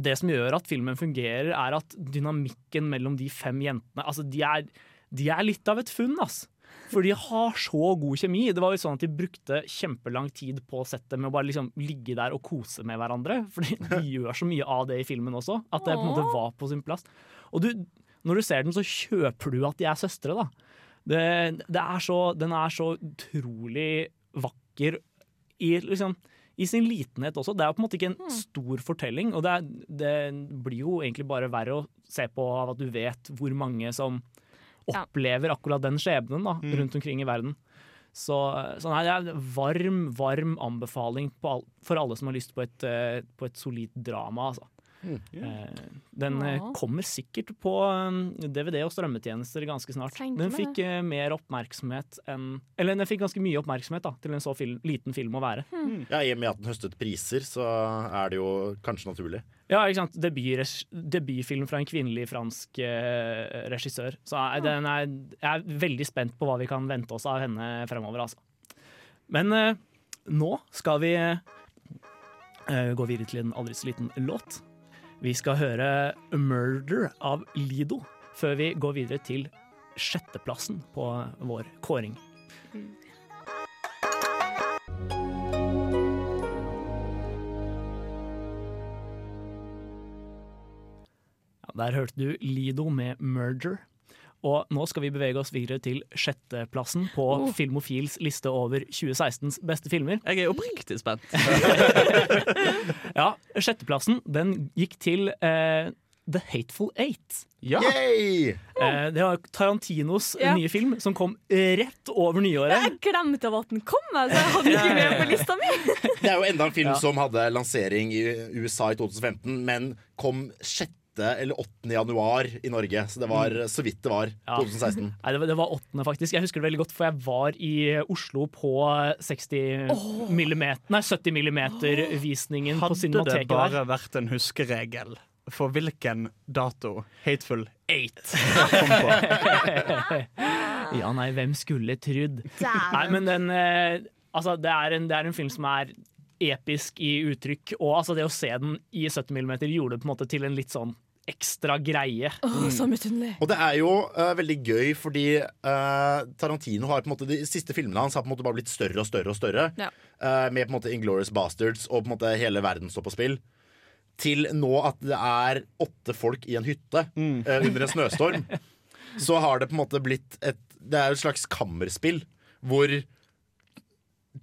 det som gjør at filmen fungerer, er at dynamikken mellom de fem jentene altså de er, de er litt av et funn. ass. For de har så god kjemi. Det var jo sånn at De brukte kjempelang tid på settet med å bare liksom ligge der og kose med hverandre. For de gjør så mye av det i filmen også, at det på en måte var på sin plass. Og du, når du ser den, så kjøper du at de er søstre. da. Det, det er så, den er så utrolig vakker i, liksom, i sin litenhet også. Det er på en måte ikke en stor fortelling, og det, er, det blir jo egentlig bare verre å se på av at du vet hvor mange som. Opplever akkurat den skjebnen da, rundt omkring i verden. Så, så nei, det er en varm, varm anbefaling på all, for alle som har lyst på et, eh, på et solid drama. Altså. Eh, Den eh, Ja. kommer sikkert på eh, DVD og strømmetjenester ganske snart. Tenker Den fikk eh, mer oppmerksomhet enn Eller den fikk ganske mye oppmerksomhet da, til en så film, liten film å være. Ja, I og med at den høstet priser, så er det jo kanskje naturlig. Ja, ikke sant? Debutfilm fra en kvinnelig fransk eh, regissør. Så jeg, den er, jeg er veldig spent på hva vi kan vente oss av henne fremover. Altså. Men eh, nå skal vi eh, gå videre til en aldri så liten låt. Vi skal høre 'Murder' av Lido før vi går videre til sjetteplassen på vår kåring. Der hørte du Lido med 'Merger'. Og nå skal vi bevege oss videre til sjetteplassen på Filmofils liste over 2016s beste filmer. Jeg er oppriktig spent. Ja, Sjetteplassen den gikk til eh, The Hateful Eight. Ja. Yay! Eh, det var Tarantinos Ja. nye film som kom rett over nyåret. Jeg glemte at den kom, altså. jeg hadde ikke med på lista mi. Det er jo enda en film Ja. som hadde lansering i USA i 2015, men kom 6. eller 8. januar i Norge. Så det var så vidt det var. Ja. 2016. Nei, det var, det var 8. faktisk. Jeg husker det veldig godt, for jeg var i Oslo på 60 millimeter, nei, 70 millimeter-visningen på Hadde det bare der. vært en huskeregel for hvilken dato Hateful Eight kom på? Ja, nei, hvem skulle trodd? Nei, men den eh, Altså, det er, en, det er en film som er episk i uttrykk, og altså, det å se den i 70 millimeter gjorde det på en måte til en litt sånn ekstra greie. Oh, så misunnelig. Og det er jo uh, veldig gøy, fordi uh, Tarantino har på en måte de siste filmene hans har på en måte bare blitt større og større. og større Ja. Uh, Med på en måte Inglorious Bastards og på en måte hele verden står på spill. Til nå at det er åtte folk i en hytte eh, under en snøstorm. Så har det på en måte blitt et Det er jo et slags kammerspill hvor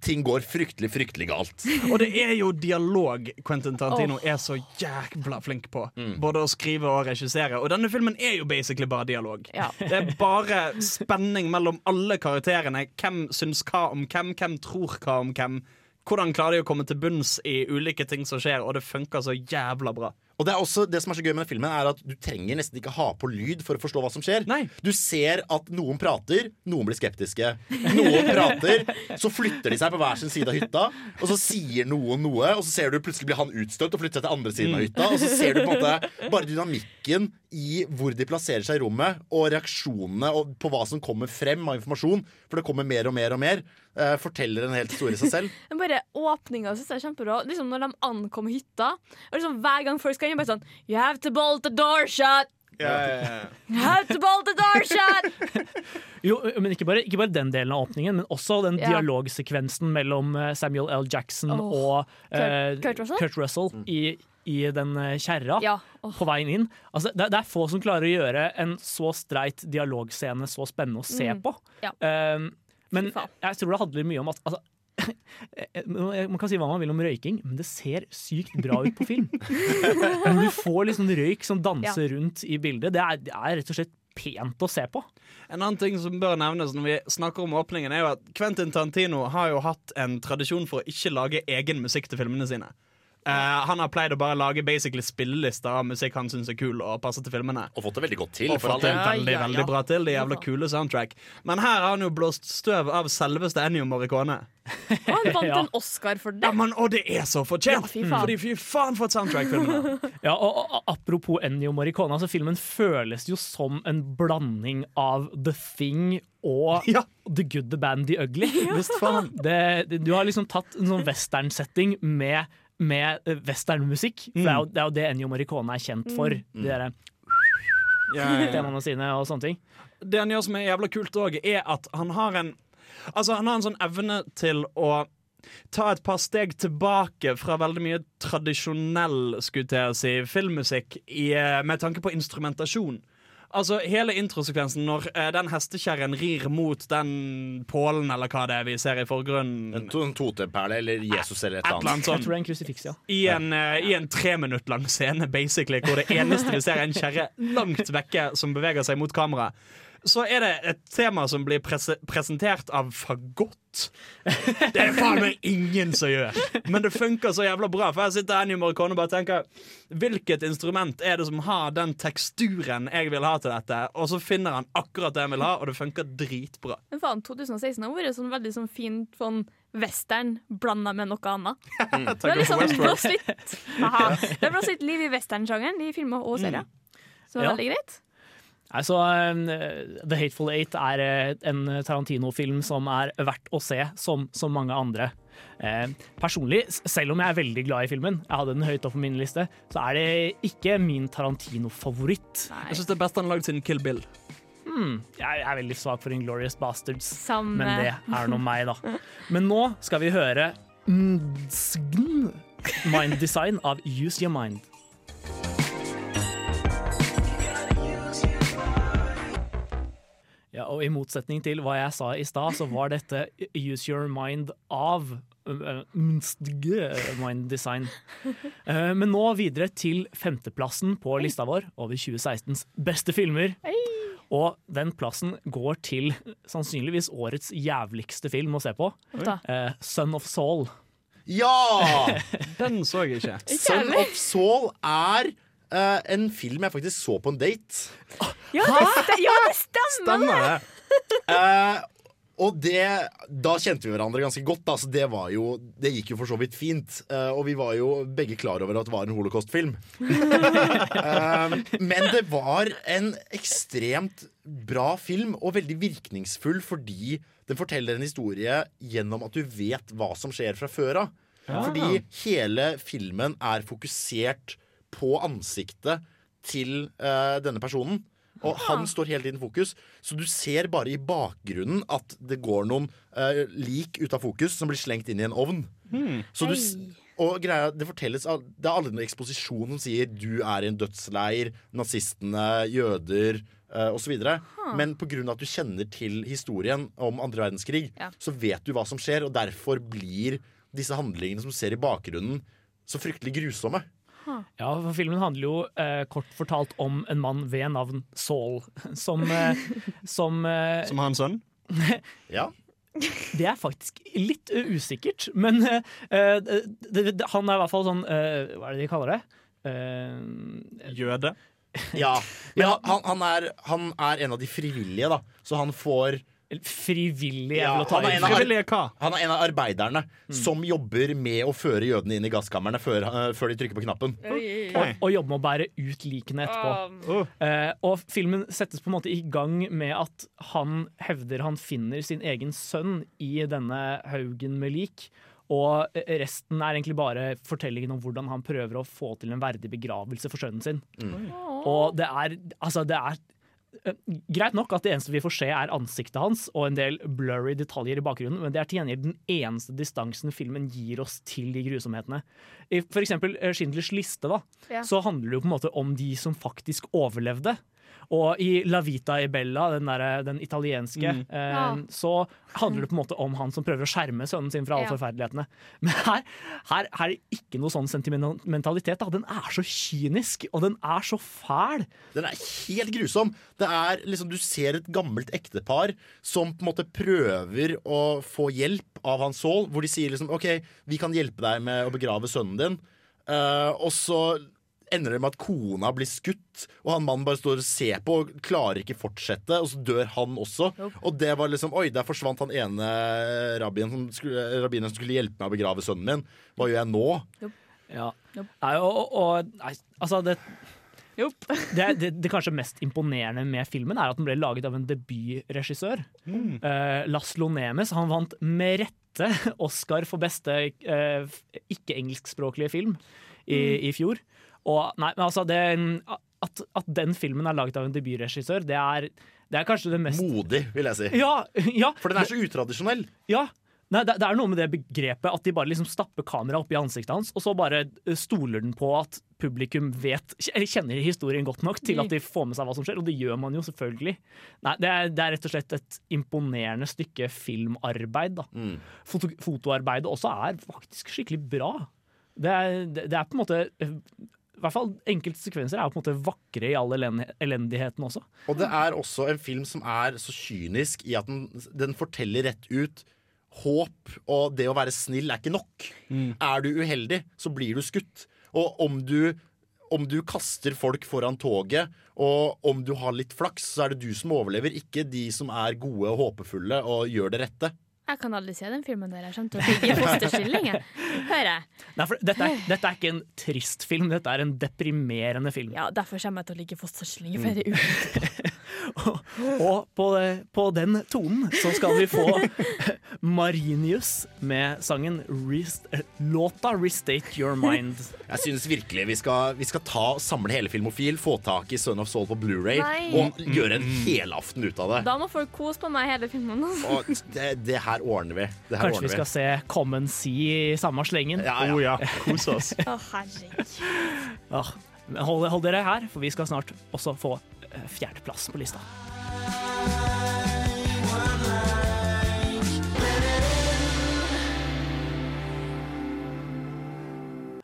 ting går fryktelig, fryktelig galt. Og det er jo dialog Quentin Tarantino er så jævla flink på. Både å skrive og regissere. Og denne filmen er jo basically bare dialog. Ja. Det er bare spenning mellom alle karakterene. Hvem syns hva om hvem, hvem tror hva om hvem. Hvordan klarer de å komme til bunns i ulike ting som skjer, og det funker så jævla bra. Og det er også det som er så gøy med den filmen, er at du trenger nesten ikke ha på lyd for å forstå hva som skjer. Nei. Du ser at noen prater, noen blir skeptiske. Noen prater, så flytter de seg på hver sin side av hytta, og så sier noen noe, og så ser du plutselig blir han utstøtt og flytter seg til andre siden av hytta, og så ser du på en måte bare dynamikken i hvor de plasserer seg i rommet, og reaksjonene og på hva som kommer frem av informasjon, for det kommer mer og mer og mer, eh, forteller en helt historie i seg selv. Bare åpninga syns jeg er kjempebra. Liksom Når de ankom hytta, og liksom hver gang folk skal inn, bare sånn You have to bolt the door shut! You have to bolt the door shut! Jo, men ikke bare, ikke bare den delen av åpningen, men også den Ja. dialogsekvensen mellom eh, Samuel L. Jackson oh. og uh, Kurt- Kurt Russell? i, i den eh, kjerra. Ja. oh. På veien inn. Altså, det, det er få som klarer å gjøre en så streit dialogscene så spennende å se Mm. på. Ja. Um, men jeg tror det handler mye om at altså, Man kan si hva man vil om røyking, men det ser sykt bra ut på film. Når du får liksom røyk som danser rundt i bildet, det er, det er rett og slett pent å se på. En annen ting som bør nevnes når vi snakker om åpningen, er jo at Quentin Tarantino har jo hatt en tradisjon for å ikke lage egen musikk til filmene sine. Eh, han har pleid å bare lage basically spillelister av musikk han syns er kul og passer til filmene. Og fått det veldig godt til. Og fått det veldig, Ja, ja, veldig bra til. Det er jævla Ja, kule soundtrack. Men her har han jo blåst støv av selveste Ennio Morricone. Og han vant Ja. en Oscar for Ja, det. men, og det er så fortjent! Ja, fy. Fordi fy faen for et soundtrack filmen. Ja, og, og Apropos Ennio Morricone, altså filmen føles jo som en blanding av The Thing og Ja. The Good, The Band, The Ugly. Visst faen. Det, det, du har liksom tatt en sånn westernsetting med, med eh, westernmusikk. Mm. det, er jo, det er jo det Ennio Morricone er kjent for. De der temaene sine og sånne ting. Det han gjør som er jævla kult òg, er at han har en Altså Han har en sånn evne til å ta et par steg tilbake fra veldig mye tradisjonell skulle jeg si, filmmusikk i, eh, med tanke på instrumentasjon. Altså Hele introsekvensen når eh, den hestekjerren rir mot den pålen eller hva det er vi ser i forgrunnen. En to- en toteperle eller Jesus eller et Et eller annet. Jeg tror det er en krusifiks, ja. I en, eh, i en tre minutt lang scene, basically, hvor det eneste vi ser, er en kjerre langt vekke som beveger seg mot kamera. Så er det et tema som blir prese presentert av fagott. Det er faen meg ingen som gjør. Men det funker så jævla bra. For her sitter Ennio Morricone og bare tenker Hvilket instrument er det som har den teksturen jeg vil ha til dette? Og så finner han akkurat det han vil ha, og det funker dritbra. Men faen, 2016 har vært sånn veldig sånn fint sånn western blanda med noe annet. Det er liksom blåst litt, Aha. Det er blåst litt liv i westernsjangeren i filmer og serier. Så det Ja. er veldig greit. Altså, eh, The Hateful Eight er eh, en Tarantino-film som er verdt å se, som, som mange andre. Eh, personlig, selv om jeg er veldig glad i filmen, jeg hadde den høyt opp på min liste, så er det ikke min Tarantino-favoritt. Jeg syns det er best han har lagd siden Kill Bill. Hmm, jeg er veldig svak for Inglorious Bastards, Samme. men det er nå meg, da. Men nå skal vi høre Mind Design av Use Your Mind. Ja, og I motsetning til hva jeg sa i stad, så var dette Use Your Mind av Mind Design. Eh, men nå videre til femteplassen på lista vår over 2016s beste filmer. Og den plassen går til sannsynligvis årets jævligste film å se på. Eh, Son of Soul. Ja! Den så jeg ikke. Son of Soul er eh, en film jeg faktisk så på en date. Ja, det, st- ja, det stemmer! Stemmer det? Eh, og det, da kjente vi hverandre ganske godt. Da, så det, var jo, det gikk jo for så vidt fint. Uh, og vi var jo begge klar over at det var en holocaust-film. Men det var en ekstremt bra film, og veldig virkningsfull fordi den forteller en historie gjennom at du vet hva som skjer fra før av. Fordi hele filmen er fokusert på ansiktet til uh, denne personen. Og han står hele tiden i fokus, så du ser bare i bakgrunnen at det går noen uh, lik ut av fokus som blir slengt inn i en ovn. Så du, og greia, det fortelles Det er aldri noen eksposisjon som sier 'du er i en dødsleir', nazistene, jøder uh, osv. Men pga. at du kjenner til historien om andre verdenskrig, Ja. så vet du hva som skjer, og derfor blir disse handlingene som du ser i bakgrunnen, så fryktelig grusomme. Ja, for Filmen handler jo eh, kort fortalt om en mann ved navn Saul, som, eh, som eh, Som har en sønn? Ja. Det er faktisk litt uh, usikkert, men uh, det, det, han er i hvert fall sånn uh, Hva er det de kaller det? Jøde. Ja, men Ja. han, han, er, han er en av de frivillige, da. Så han får frivillig, Ja, han er en av- Han er en av arbeiderne som jobber med å føre jødene inn i gasskamrene før, uh, før de trykker på knappen. Og, og jobber med å bære ut likene etterpå. Um. Uh, og filmen settes på en måte i gang med at han hevder han finner sin egen sønn i denne haugen med lik. Og resten er egentlig bare fortellingen om hvordan han prøver å få til en verdig begravelse for sønnen sin. Og det er altså det er Greit nok at det eneste vi får se er ansiktet hans og en del blurry detaljer i bakgrunnen, men det er til gjengjeld den eneste distansen filmen gir oss til de grusomhetene. I for eksempel eh, Schindlers liste, da, Ja. så handler det jo på en måte om de som faktisk overlevde. Og i La Vita e Bella, den, der, den italienske, eh, Ja. så handler det på en måte om han som prøver å skjerme sønnen sin fra alle Ja. forferdelighetene. Men her, her, her er det ikke noe sånn sentimentalitet. Da. Den er så kynisk, og den er så fæl. Den er helt grusom. Det er liksom, Du ser et gammelt ektepar som på en måte prøver å få hjelp av Hans Saul, hvor de sier liksom OK, vi kan hjelpe deg med å begrave sønnen din. Uh, og så ender det med at kona blir skutt, og han mannen bare står og ser på og klarer ikke fortsette, og så dør han også. Og det var liksom Oi, der forsvant han ene rabbien som skulle, rabbinen som skulle hjelpe meg å begrave sønnen min. Hva gjør jeg nå? Ja. Nei, og, og, nei, altså det, det, det, det kanskje mest imponerende med filmen er at den ble laget av en debutregissør. Eh, Laszlo Nemes. Han vant med rette Oscar for beste uh, ikke-engelskspråklige film i, i fjor. Og nei, men altså det, at, at den filmen er laget av en debutregissør, det er, det er kanskje det mest Modig, vil jeg si. Ja! ja For den er så utradisjonell. ja. Nei, det, det er noe med det begrepet at de bare liksom stapper kameraet opp i ansiktet hans, og så bare eh, stoler den på at publikum vet, eller kjenner historien godt nok til at de får med seg hva som skjer, og det gjør man jo selvfølgelig. Nei, det er, det er rett og slett et imponerende stykke filmarbeid. Da. Foto, fotoarbeidet også er faktisk skikkelig bra. Det er, det, det er på en måte eh, i hvert fall Enkelte sekvenser er på en måte vakre i all elendigheten også. Og det er også en film som er så kynisk i at den, den forteller rett ut Håp og det å være snill er ikke nok. Er du uheldig, så blir du skutt. Og om du, om du kaster folk foran toget, og om du har litt flaks, så er det du som overlever, ikke de som er gode og håpefulle og gjør det rette. Jeg kan aldri se den filmen der. Jeg kommer til å ligge i fosterstilling. Hører jeg. Nei, for dette, er, dette er ikke en trist film, dette er en deprimerende film. Ja, Derfor kommer jeg til å ligge i fosterstilling i flere uker. Og på, på den tonen så skal vi få Marinius med sangen Rest, eh, låta 'Restate Your Mind'. Jeg synes virkelig vi skal, vi skal ta samle hele Filmofil, få tak i Son of Soul på Blu-ray og gjøre en helaften ut av det. Da må folk kose på meg hele filmen. Og det, det her ordner vi. Det her Kanskje vi skal skal se Common Sea i samme slengen. Ja, ja. Oh ja, kos oss. Å, herregud. Ah, hold, hold dere her, for vi skal snart også få fjerdeplass på lista.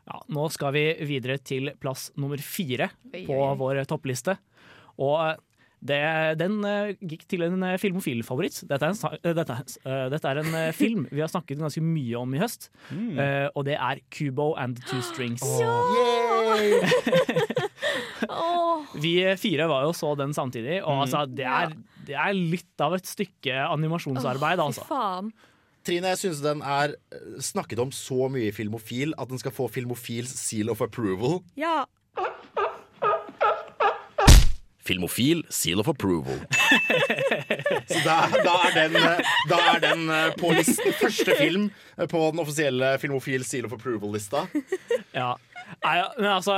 Ja, nå skal vi videre til plass nummer fire på vår toppliste. Og det, den uh, gikk til en uh, filmofil-favoritt. Dette, er en eh, dette, dette er en eh, film vi har snakket ganske mye om i høst, eh, og det er Kubo and the Two Strings. Åh, Vi fire var jo så den samtidig, og altså, det, er, det er litt av et stykke animasjonsarbeid. oh, Altså. faen. Trine, jeg synes den er snakket om så mye i Filmofil at den skal få Filmofils seal of approval. Ja. Filmofil seal of approval. Så da, da er den, eh, da er den eh, på listen. Første film eh, på den offisielle Filmofil seal of approval-lista. Ja. Ja, men altså,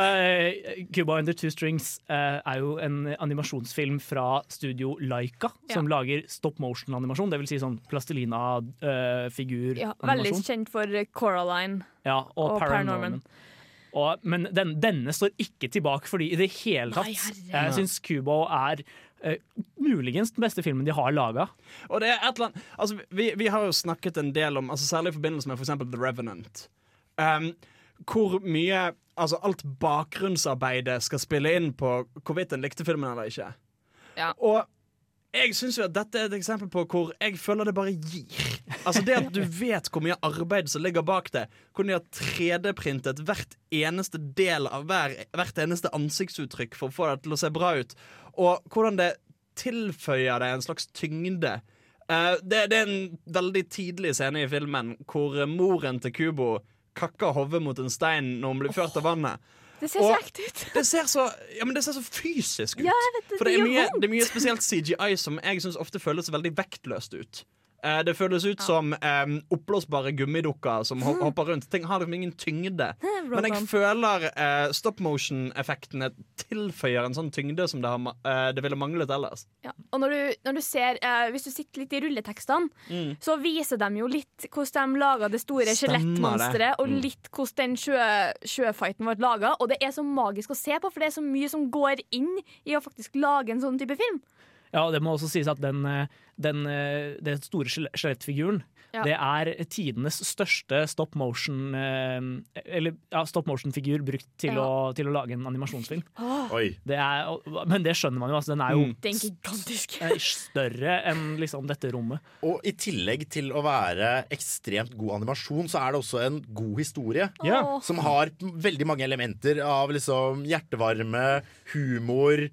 Cuba Under Two Strings er jo en animasjonsfilm fra studio Laika, som lager stop motion-animasjon. Det vil si sånn plastelina-figur-animasjon. veldig kjent for Coraline. ja, og, og Paranorman. Paranorman. Og, men den, denne står ikke tilbake, fordi i det hele tatt Nei. Jeg syns Kubo er Uh, muligens den beste filmen de har laga. Altså, vi, vi har jo snakket en del om, altså, særlig i forbindelse med for eksempel The Revenant, um, hvor mye altså, alt bakgrunnsarbeidet skal spille inn på hvorvidt en likte filmen eller ikke. Ja. Og jeg syns jo at dette er et eksempel på hvor jeg føler det bare gir. Altså Det at du vet hvor mye arbeid som ligger bak det. Hvordan de har 3D-printet hvert eneste del av hver, hvert eneste ansiktsuttrykk for å få det til å se bra ut. Og hvordan det tilføyer det en slags tyngde. Uh, det, det er en veldig tidlig scene i filmen hvor moren til Kubo kakker hodet mot en stein når hun blir ført av vannet. Det ser så ekte ut. Det ser så, ja, men det ser så fysisk ut. Ja, vet det, For det det er, mye, det er mye spesielt CGI som jeg syns ofte føles veldig vektløst ut. Eh, det føles ut som eh, oppblåsbare gummidukker som hop hopper rundt. Ting har liksom ingen tyngde. Men jeg føler eh, stop motion-effektene tilføyer en sånn tyngde som det, har, eh, det ville manglet ellers. Ja. Og når du, når du ser eh, Hvis du sitter litt i rulletekstene, Mm. så viser de jo litt hvordan de laga det store skjelettmonsteret, og Mm. litt hvordan den sjø, sjøfighten ble laga. Og det er så magisk å se på, for det er så mye som går inn i å faktisk lage en sånn type film. Ja, og det må også sies at den, eh, den, eh, den store skjel- skjelettfiguren Ja. Det er tidenes største stop motion eh, Eller ja, stop motion-figur brukt til, Ja. å, til å lage en animasjonsfilm. Oi. Det er, men det skjønner man jo. Altså, den er jo Mm. Er gigantisk. større enn liksom, dette rommet. Og i tillegg til å være ekstremt god animasjon, så er det også en god historie. Ja. Som har veldig mange elementer av liksom hjertevarme, humor,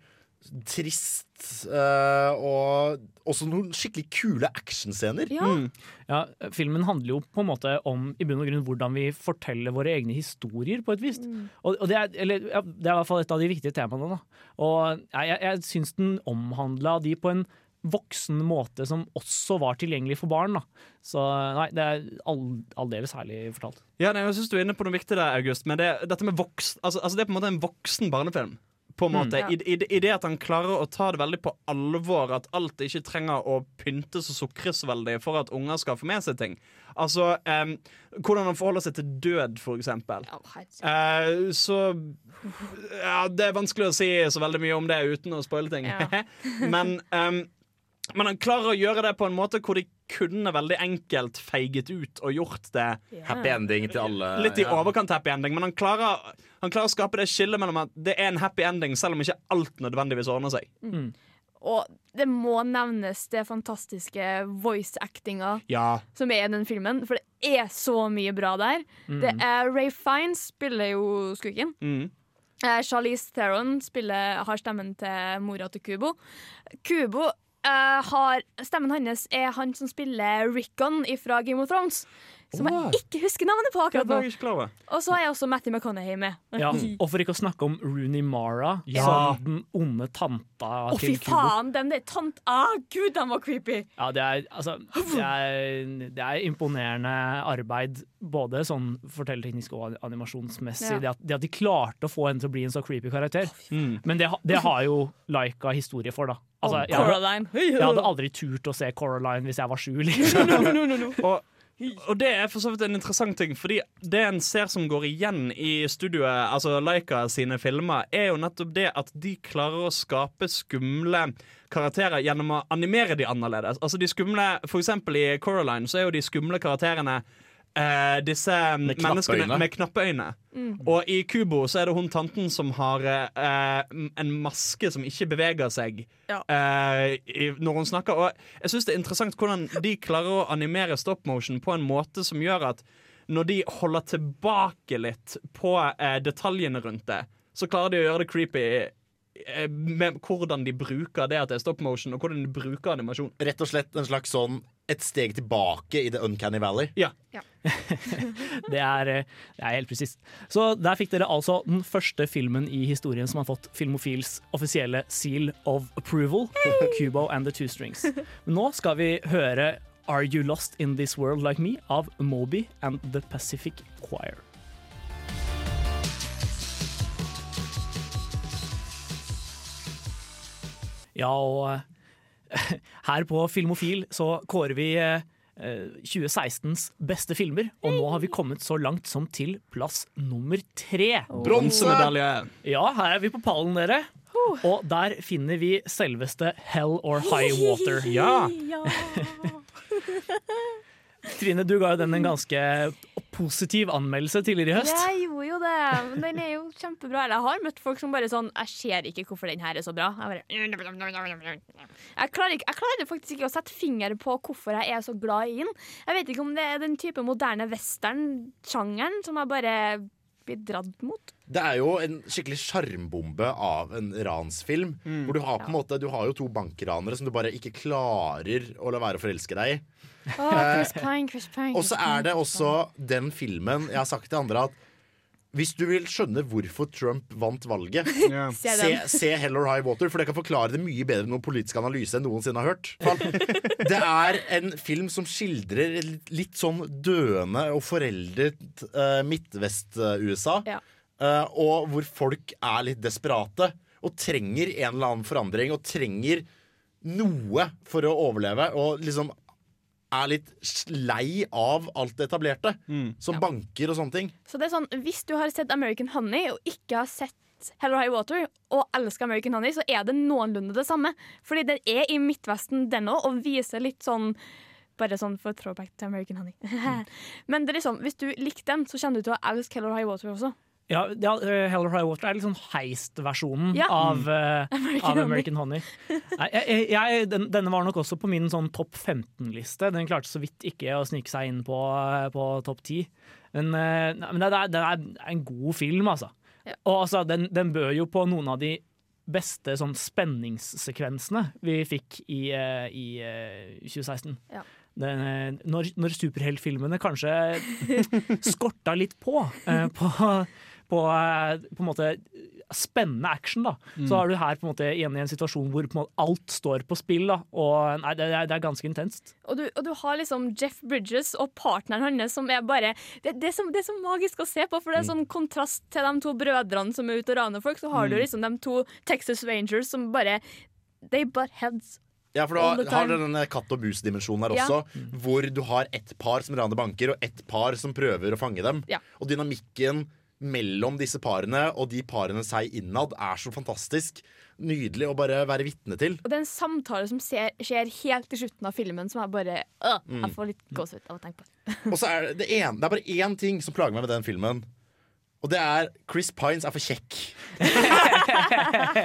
trist eh, og også noen skikkelig kule actionscener. Ja. Mm. Ja, filmen handler jo på en måte om i bunn og grunn hvordan vi forteller våre egne historier, på et vis. Og, og det, er, eller, ja, det er i hvert fall et av de viktige temaene. Da. Og jeg, jeg, jeg syns den omhandla de på en voksen måte som også var tilgjengelig for barn. Da. Så nei, det er all, aldeles herlig fortalt. Ja, nei, jeg synes du er inne på noe viktig der, August. Men det, dette med voksen, altså, altså det er på en måte en voksen barnefilm. På en måte, ja. I, i, I det at han klarer å ta det veldig på alvor, at alt ikke trenger å pyntes og sukres veldig for at unger skal få med seg ting. Altså, um, Hvordan han forholder seg til død, for eksempel. Oh. Eh, så Ja, det er vanskelig å si så veldig mye om det uten å spoile ting. Ja. men, em, men han klarer å gjøre det på en måte hvor de kunne veldig enkelt feiget ut og gjort det Happy ending til alle. litt i Ja. overkant happy ending. Men han klarer, han klarer å skape det skillet mellom at det er en happy ending, selv om ikke alt nødvendigvis ordner seg. Og det må nevnes det fantastiske voice-actinga Ja, som er i den filmen, for det er så mye bra der. Det er Ray Fiennes spiller jo skurken. mm. Eh, Charlize Theron spiller, har stemmen til mora til Kubo. Kubo har Stemmen hans er han som spiller Rickon fra Game of Thrones. Som jeg ikke husker navnet på akkurat nå. jeg. Og så er også Matty McConaughey med. Ja, og for ikke å snakke om Rooney Mara Ja. som den onde tanta Å, fy til Kubo. faen! Den der tant... Ah, gud, den var creepy! Ja, det er, altså, det, er, det er imponerende arbeid, både sånn fortellerteknisk og animasjonsmessig. Ja. Det, at, det at de klarte å få henne til å bli en så creepy karakter. Mm. Men det, det har jo Laika historie for, da. Altså, jeg, hadde, jeg hadde aldri turt å se Coraline hvis jeg var sju. Liksom. no, no, no, no. Og, og det er for så vidt en interessant ting, fordi det en ser som går igjen i studioet, altså Laika sine filmer, er jo nettopp det at de klarer å skape skumle karakterer gjennom å animere de annerledes. Altså de skumle, For eksempel i Coraline så er jo de skumle karakterene eh, disse Med menneskene øyne. med knappe øyne. Og i Kubo så er det hun tanten som har uh, en maske som ikke beveger seg Ja. uh, i, når hun snakker. Og jeg syns det er interessant hvordan de klarer å animere stop motion på en måte som gjør at når de holder tilbake litt på detaljene rundt det, så klarer de å gjøre det creepy med hvordan de bruker det at det er stop motion, og hvordan de bruker animasjon. Rett og slett en slags sånn et steg tilbake i The Uncanny Valley. Ja. Det er, eh, det er helt presist. Så der fikk dere altså den første filmen i historien som har fått Filmofils offisielle seal of approval. Kubo and the Two Strings. Men nå skal vi høre Are You Lost In This World Like Me av Moby and The Pacific Choir. Ja, og eh, her på Filmofil så kårer vi eh, 2016s beste filmer, og nå har vi kommet så langt som til plass nummer tre. Bronsemedalje. Ja, her er vi på pallen, dere. Og der finner vi selveste Hell or High Water. Ja. Trine, du ga jo den en ganske positiv anmeldelse tidligere i høst. Jeg gjorde jo det, men den er jo kjempebra. Jeg har møtt folk som bare sånn Jeg ser ikke hvorfor den her er så bra. Jeg, bare, jeg, klarer, ikke, jeg klarer faktisk ikke å sette finger på hvorfor jeg er så glad i den. Jeg vet ikke om det er den type moderne western-sjangeren som jeg bare blir dratt mot. Det er jo en skikkelig sjarmbombe av en ransfilm. Hvor du har på en måte Du har jo to bankranere som du bare ikke klarer å la være å forelske deg i. Å, Chris Pine, Chris Pine. Og så er det også den filmen Jeg har sagt til andre at hvis du vil skjønne hvorfor Trump vant valget, yeah. Se se, Hell or High Water, for det kan forklare det mye bedre enn noen politisk analyse enn noensinne har hørt. Det er en film som skildrer litt, sånn døende og foreldet uh, Midtvest-USA. Ja. Eh, og hvor folk er litt desperate og trenger en eller annen forandring og trenger noe for å overleve. Og liksom er litt lei av alt det etablerte, som banker og sånne ting. Så det er sånn, Hvis du har sett American Honey og ikke har sett Hello High Water og elsker American Honey, så er det noenlunde det samme. Fordi den er i Midtvesten, den òg, og viser litt sånn Bare sånn for throwback til American Honey. Men det er liksom, hvis du likte den, så kjenner du til å elske Hello High Water også. Ja, ja, eh, Hell or High Water er litt sånn heist-versjonen Ja. av, uh, American av Honey. American Honey. Nei, jeg, jeg, den, denne var nok også på min sånn topp 15-liste. Den klarte så vidt ikke å snike seg inn på, på topp 10. Men, uh, men det, er, det er en god film, altså. Ja. Og altså, den, den bør jo på noen av de beste sånn spenningssekvensene vi fikk i, uh, i eh, 2016. Ja. Den, eh, når, når superheltfilmene kanskje skorta litt på, eh, på, på, eh, på en måte spennende action, da. Så er du her på en måte igjen i en situasjon hvor på en måte alt står på spill. da Og nei, det, det er ganske intenst. Og du, og du har liksom Jeff Bridges og partneren hans som er bare det, det, er så, det er så magisk å se på, for det er sånn kontrast til de to brødrene som er ute og raner folk. Så har du liksom de to Texas Rangers som bare They butt heads. Ja, for du har denne katt og mus-dimensjonen her Ja. også, hvor du har ett par som raner banker, og ett par som prøver å fange dem. Ja. Og dynamikken mellom disse parene og de parene seg innad er så fantastisk. Nydelig å bare være vitne til. Og det er en samtale som ser, skjer helt til slutten av filmen, som er bare øh, Jeg får litt gåsehud av å tenke på. Og så er det, det, en, det er bare én ting som plager meg med den filmen. Og det er Chris Pines er for kjekk.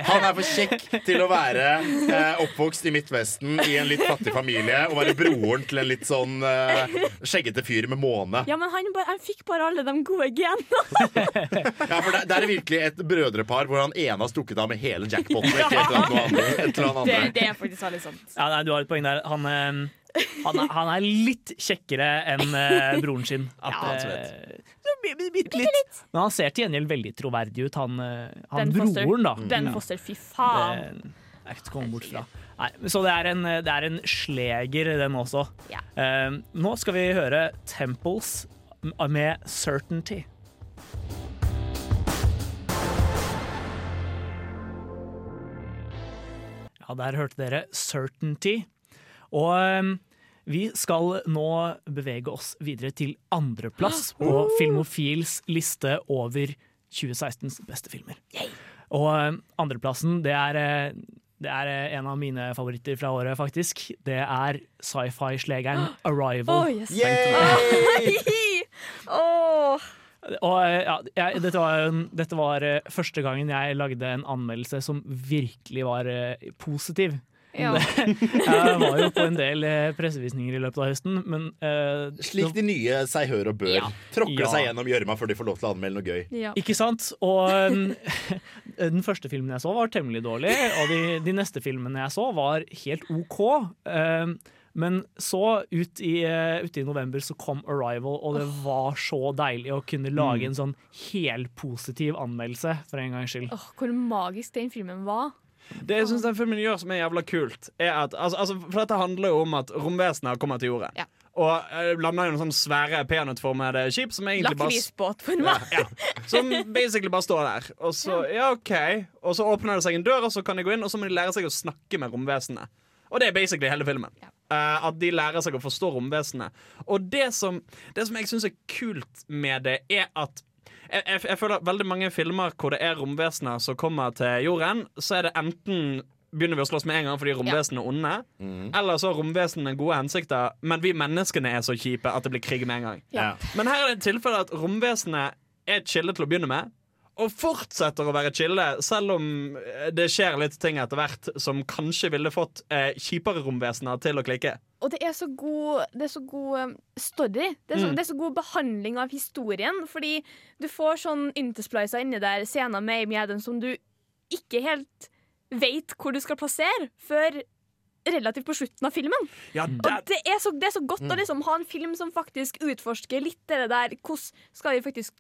Han er for kjekk til å være eh, oppvokst i Midtvesten i en litt fattig familie og være broren til en litt sånn eh, skjeggete fyr med måne. Ja, men han, bare, han fikk bare alle de gode genene. Ja, for det, det er virkelig et brødrepar hvor han ene har stukket av med hele jackpoten. Ikke et eller annet noe annet, et eller annet Det, andre. det er faktisk veldig sant. Ja, nei, du har et poeng der. Han, eh, han, er, han er litt kjekkere enn eh, broren sin. At, Ja, eh, så bitte litt. Men han ser til gjengjeld veldig troverdig ut, han, eh, han Foster. broren, da. Den Ja. Foster, fy faen. Det er ikke til å komme bort fra. Nei, så det er en, det er en sleger, den også. Ja. Eh, nå skal vi høre Temples med 'Certainty'. Ja, der hørte dere 'Certainty'. Og eh, vi skal nå bevege oss videre til andreplass på Filmofils liste over 2016s beste filmer. Og eh, andreplassen, det er, eh, det er eh, en av mine favoritter fra året, faktisk. Det er sci-fi-slegeren 'Arrival'. Oh, yes. Og eh, ja, jeg, dette, var, dette var første gangen jeg lagde en anmeldelse som virkelig var uh, positiv. Ja. Jeg var jo på en del eh, pressevisninger i løpet av høsten, men uh, Slik de nye seg hør og bør. Ja. Tråkle Ja. seg gjennom gjørma før de får lov til å anmelde noe gøy. Ja. Ikke sant? Og um, den første filmen jeg så, var temmelig dårlig. Og de, de neste filmene jeg så, var helt OK. Um, men så, ut i, uh, ute i november, så kom 'Arrival', og det var så deilig å kunne lage en sånn helpositiv anmeldelse, for en gangs skyld. Åh, hvor magisk den filmen var. Det jeg synes den filmen gjør som er jævla kult, er at altså, altså, For dette handler jo om at romvesener kommer til jorden. Ja. Og eh, lander i noen sånne svære peanøttformede skip som egentlig bare meg. ja, Som basically bare står der. Og så, ja, ok Og så åpner det seg en dør, og så kan de gå inn, og så må de lære seg å snakke med romvesenet. Og det er basically hele filmen. Eh, at de lærer seg å forstå romvesenet. Og det som, det som jeg syns er kult med det, er at jeg, jeg, jeg føler veldig mange filmer hvor det er romvesener som kommer til jorden, så er det enten begynner vi å slåss med en gang fordi romvesenene er onde. Eller så har romvesenene gode hensikter, men vi menneskene er så kjipe at det blir krig med en gang. Ja. Men her er det et tilfelle at romvesenet er chille til å begynne med. Og fortsetter å være chille, selv om eh, det skjer litt ting etter hvert som kanskje ville fått eh, kjipere romvesener til å klikke. Og det er så god, det er så god um, story. Det er, så, Mm. det er så god behandling av historien. Fordi du får sånn intersplicer inni der scener med Amy Adams som du ikke helt vet hvor du skal plassere før relativt på slutten av filmen. Ja, Og det, er så, det er så godt å liksom ha en film som faktisk utforsker litt det der Hvordan skal vi faktisk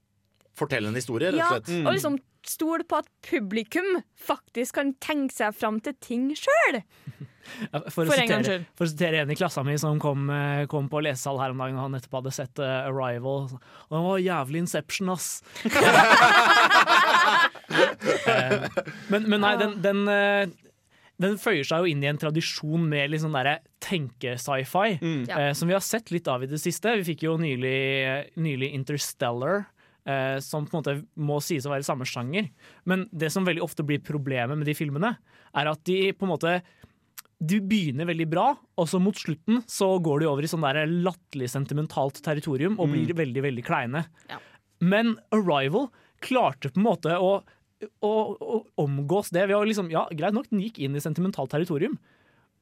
Fortelle en historie, rett Ja, og slett. og liksom stole på at publikum faktisk kan tenke seg fram til ting sjøl. For, For en sitere, skyld. for å sitere en i klassa mi som kom, eh, kom på lesesal her om dagen, og han nettopp hadde sett uh, Arrival. Og han var jævlig Inception, ass. Eh, men, men nei, den, den, den føyer seg jo inn i en tradisjon med litt sånn derre tenke-sci-fi. mm. eh, som vi har sett litt av i det siste. Vi fikk jo nylig, nylig Interstellar. Eh, som på en måte må sies å være samme sjanger. Men det som veldig ofte blir problemet med de filmene, er at de på en måte du begynner veldig bra, og så mot slutten så går de over i sånn der latterlig sentimentalt territorium og blir veldig, veldig kleine. Ja. Men Arrival klarte på en måte å, å, å omgås det ved å liksom Ja, greit nok, den gikk inn i sentimentalt territorium,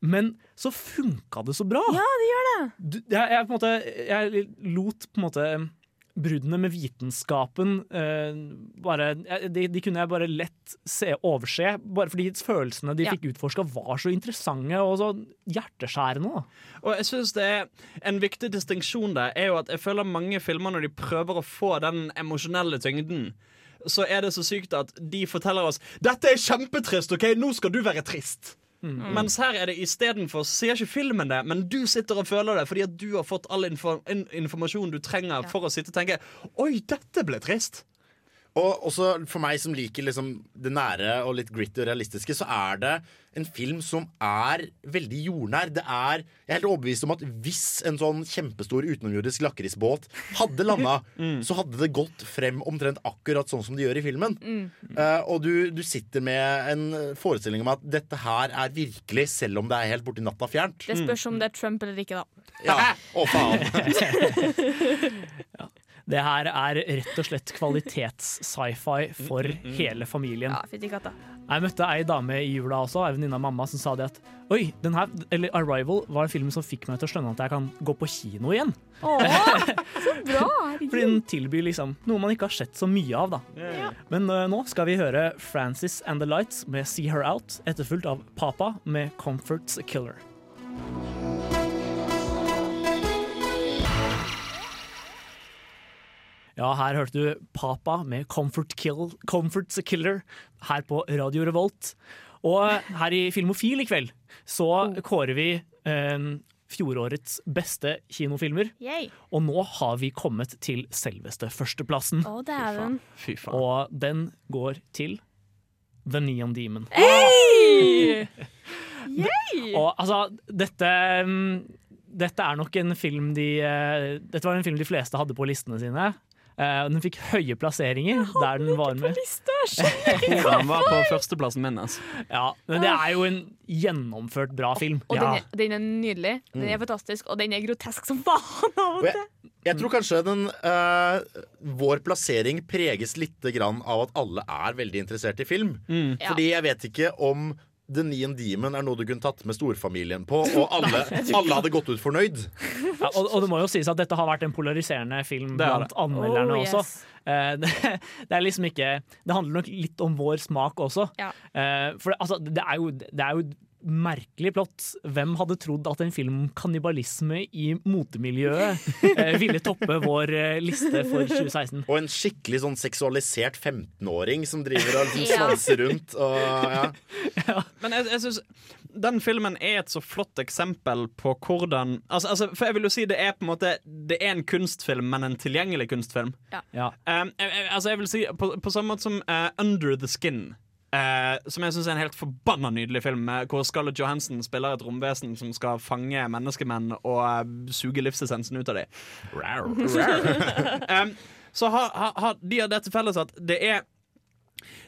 men så funka det så bra. Ja, det gjør det. Du, jeg, jeg, på en måte, jeg lot på en måte bruddene med vitenskapen eh, bare, de, de kunne jeg bare lett se, overse, bare fordi følelsene de Ja. fikk utforska, var så interessante og så hjerteskjærende. Og jeg synes det er En viktig distinksjon der er jo at jeg føler mange filmer når de prøver å få den emosjonelle tyngden, så er det så sykt at de forteller oss 'Dette er kjempetrist, OK? Nå skal du være trist'. Mens her er det istedenfor sier ikke filmen det, men du sitter og føler det fordi at du har fått all info informasjonen du trenger for å sitte og tenke 'Oi, dette ble trist'. Og også for meg som liker liksom det nære og litt gritty og realistiske, så er det en film som er veldig jordnær. Det er, jeg er helt overbevist om at hvis en sånn kjempestor utenomjordisk lakrisbåt hadde landa, så hadde det gått frem omtrent akkurat sånn som de gjør i filmen. Eh, og du, du sitter med en forestilling om at dette her er virkelig, selv om det er helt borti natta fjernt. Det spørs om det er Trump eller ikke, da. Ja, Å, faen. Det her er rett og slett kvalitets-sci-fi for hele familien. Ja. Jeg møtte ei dame i jula også, ei venninne av mamma, som sa det at Oi, den her, eller Arrival var en film som fikk meg til å skjønne at jeg kan gå på kino igjen. Åh, så bra! Fordi den tilbyr liksom noe man ikke har sett så mye av, da. Men uh, nå skal vi høre Frances and the Lights med See Her Out, etterfulgt av Papa med Comfort's a Killer. Ja, her hørte du Papa med Comfort Kill, Comfort's a Killer her på Radio Revolt. Og her i Filmofil i kveld så kårer vi eh, fjorårets beste kinofilmer. Yay. Og nå har vi kommet til selveste førsteplassen. Å, dæven. Fy faen. Og den går til The Neon Demon. Hey! Og altså, dette mm, Dette er nok en film de eh, Dette var en film de fleste hadde på listene sine. Eh, Den fikk høye plasseringer der den var med. Han var på førsteplassen min. Altså. Ja, men det er jo en gjennomført bra film. Og Ja. den, er, den er nydelig, den er fantastisk, og den er grotesk som faen av og Og jeg, jeg tror kanskje den uh, Vår plassering preges litt grann av at alle er veldig interessert i film. Mm. Fordi jeg vet ikke om The Neon Demon er noe du kunne tatt med storfamilien på, og alle, alle hadde gått ut fornøyd. Ja, og, og det må jo sies at dette har vært en polariserende film blant anmelderne Oh, yes. også. Eh, det, det er liksom ikke Det handler nok litt om vår smak også. Ja. Eh, for det, altså, det, er jo, det er jo merkelig plott. Hvem hadde trodd at en film om kannibalisme i motemiljøet eh, ville toppe vår eh, liste for 2016? Og en skikkelig sånn seksualisert 15-åring som driver og liksom svanser rundt. Og, ja. Men jeg, jeg synes den filmen er et så flott eksempel på hvordan altså, altså, For jeg vil jo si det er på en måte Det er en kunstfilm, men en tilgjengelig kunstfilm. Ja. Um, jeg, jeg, altså jeg vil si På, på samme måte som uh, Under the Skin. Eh, som jeg synes er en helt forbanna nydelig film, eh, hvor Scarlett Johansson spiller et romvesen som skal fange menneskemenn og eh, suge livsessensen ut av dem. um, så har, har, har de har det til felles at det er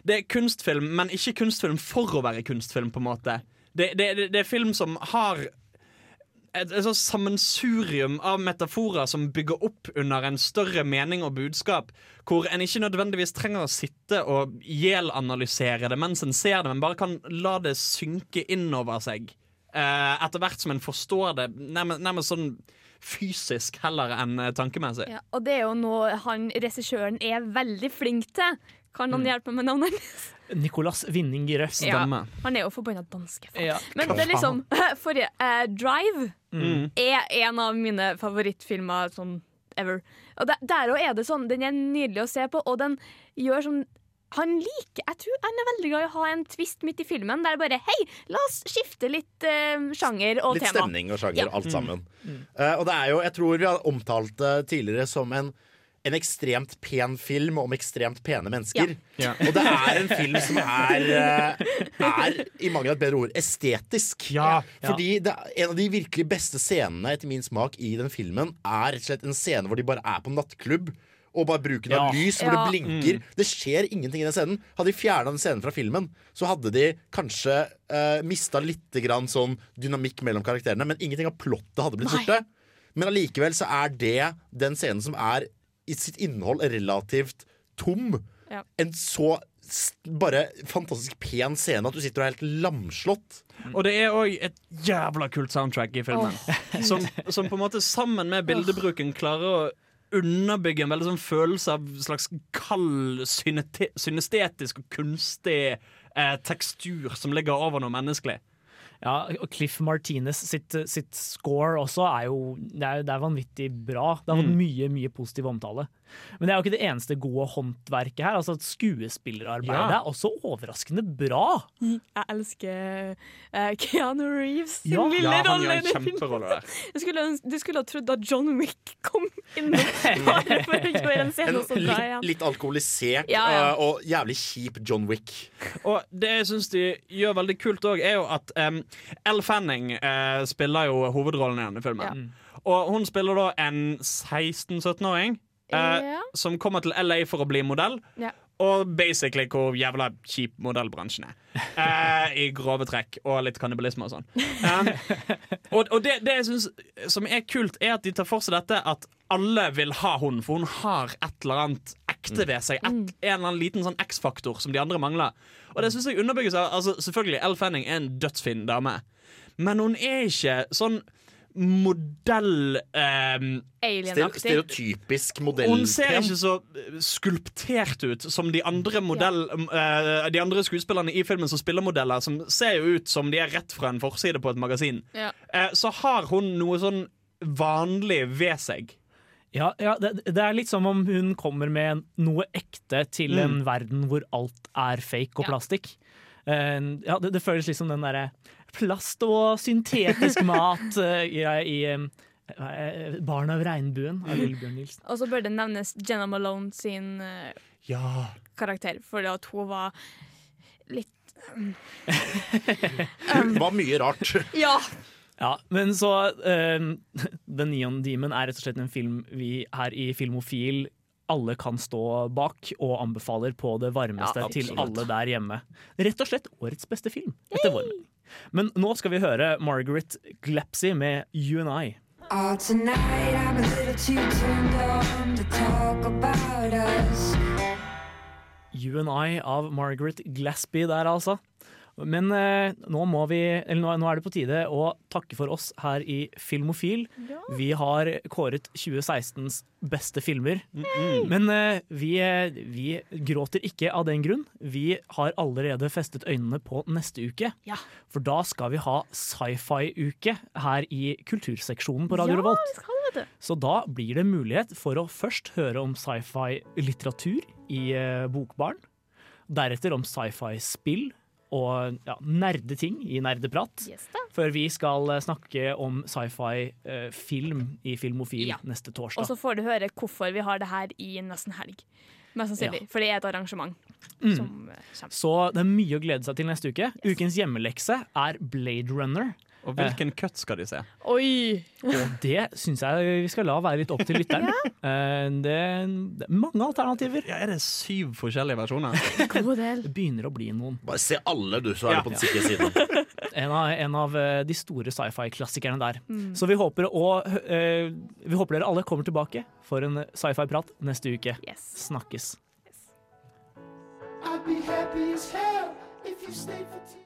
Det er kunstfilm, men ikke kunstfilm for å være kunstfilm, på en måte. Det, det, det, det er film som har et, et sammensurium av metaforer som bygger opp under en større mening og budskap, hvor en ikke nødvendigvis trenger å sitte og gjelanalysere det mens en ser det, men bare kan la det synke innover seg eh, etter hvert som en forstår det, nærmest, nærmest sånn fysisk heller enn eh, tankemessig. Ja, og det er jo noe han regissøren er veldig flink til. Kan Mm. hjelpe meg med navnet hans? Nicolas Winning Grøff. Ja, han er jo forbanna danske. Ja. Men det er liksom Forrige uh, Drive Mm. er en av mine favorittfilmer sånn ever. Og der, der også er det sånn, Den er nydelig å se på, og den gjør sånn han liker, jeg tror Han er veldig glad i å ha en twist midt i filmen der det bare Hei, la oss skifte litt uh, sjanger og Litt tema. stemning og sjanger, Ja. alt sammen. Eh, og det er jo, jeg tror vi har omtalt det tidligere som en, en ekstremt pen film om ekstremt pene mennesker. Ja. Og det er en film som er, eh, er i mangel av et bedre ord, estetisk. Ja. Fordi det, en av de virkelig beste scenene etter min smak i den filmen er rett og slett en scene hvor de bare er på nattklubb. Og bare bruken av Ja. lys hvor Ja. det blinker. Det skjer ingenting i den scenen. Hadde de fjerna den scenen fra filmen, så hadde de kanskje uh, mista litt grann sånn dynamikk mellom karakterene. Men ingenting av plottet hadde blitt borte. Men allikevel så er det den scenen som er i sitt innhold relativt tom. Ja. En så bare fantastisk pen scene at du sitter og er helt lamslått. Og det er òg et jævla kult soundtrack i filmen. Som, som på en måte sammen med bildebruken klarer å underbygge en veldig sånn følelse av slags kald, synestetisk og kunstig eh, tekstur som ligger over noe menneskelig. Ja, og Cliff Martinez sitt, sitt score også er jo det er, det er vanvittig bra. Det har fått mye mye positiv omtale. Men det er jo ikke det eneste gode håndverket her. Altså Skuespillerarbeidet Ja. er også overraskende bra. Jeg elsker uh, Keanu Reeves sin Ja. lille Ja, han rolle. gjør en den filmen. kjemperolle der. Du skulle, du skulle ha trodd at John Wick kom inn bare for å gjøre en En scene så bra litt, igjen. litt alkoholisert Ja, ja. eh, og jævlig kjip John Wick. Og det jeg syns de gjør veldig kult òg, er jo at um, Elle Fanning uh, spiller jo hovedrollen i denne filmen. Og hun spiller da en 16-17-åring eh, Ja. som kommer til LA for å bli modell. Ja. Og basically hvor jævla kjip modellbransjen er. Eh, I grove trekk. Og litt kannibalisme og sånn. Um, og og det, det jeg synes som er kult, er at de tar for seg dette at alle vil ha hun, for hun har et eller annet ekte ved seg. Et, en eller annen liten sånn X-faktor som de andre mangler. Og det syns jeg underbygges av altså, Selvfølgelig, Elle Fanning er en dødsfin dame, men hun er ikke sånn modell ehm, Stere- Stereotypisk modell. hun ser ikke så eh, skulptert ut som de andre, modell, eh, de andre skuespillerne i filmen som spiller modeller, som ser jo ut som de er rett fra en forside på et magasin. Ja. Eh, så har hun noe sånn vanlig ved seg. Ja, ja det, det er litt som om hun kommer med noe ekte til en verden hvor alt er fake og Ja. plastikk. Eh, ja, det, det føles litt som den derre plast og syntetisk mat eh, i, i Barn av regnbuen av Lillebjørn Nilsen. Og så bør det nevnes Jenna Malone sin uh, Ja. karakter, fordi at hun var litt Det var mye rart. Ja! Ja, men så eh, The Neon Demon er rett og slett en film vi her i Filmofil alle kan stå bak, og anbefaler på det varmeste Ja, til alle der hjemme. Rett og slett årets beste film, etter vår mening. Men nå skal vi høre Margaret Glapsy med You and I. Oh, tonight I'm a little too turned on to talk about us. You and I av Margaret Glasby der, altså. Men eh, nå, må vi, eller nå, er det på tide å takke for oss her i Filmofil. Vi har kåret 2016s beste filmer. Men eh, vi, eh, vi gråter ikke av den grunn. Vi har allerede festet øynene på neste uke. Ja. For da skal vi ha sci-fi-uke her i kulturseksjonen på Radio Ja, Revolt. skal. Så da blir det mulighet for å først høre om sci-fi-litteratur i Bokbarn. Deretter om sci-fi-spill og ja, nerdeting i Nerdeprat. Yes. Før vi skal eh, snakke om sci-fi-film i Filmofil Ja. neste Og så får du høre hvorfor vi har det her i nesten helg. Mest sannsynlig. For det er et arrangement Mm. som eh. Så det er mye å glede seg til neste uke. Ukens hjemmelekse er Blade Runner. Og hvilken cut skal de se? Oi! Og det syns jeg vi skal la være litt opp til lytteren. Eh, det, det er mange alternativer. Ja, Er det syv forskjellige versjoner? God del. Det begynner å bli noen. Bare se alle, du, så er Ja. du på den sikre siden. En av, en av eh, de store sci-fi-klassikerne der. Så vi håper, å, eh, vi håper dere alle kommer tilbake for en sci-fi-prat neste uke. Yes. Snakkes. I'd be happy as hell if you stayed for tea.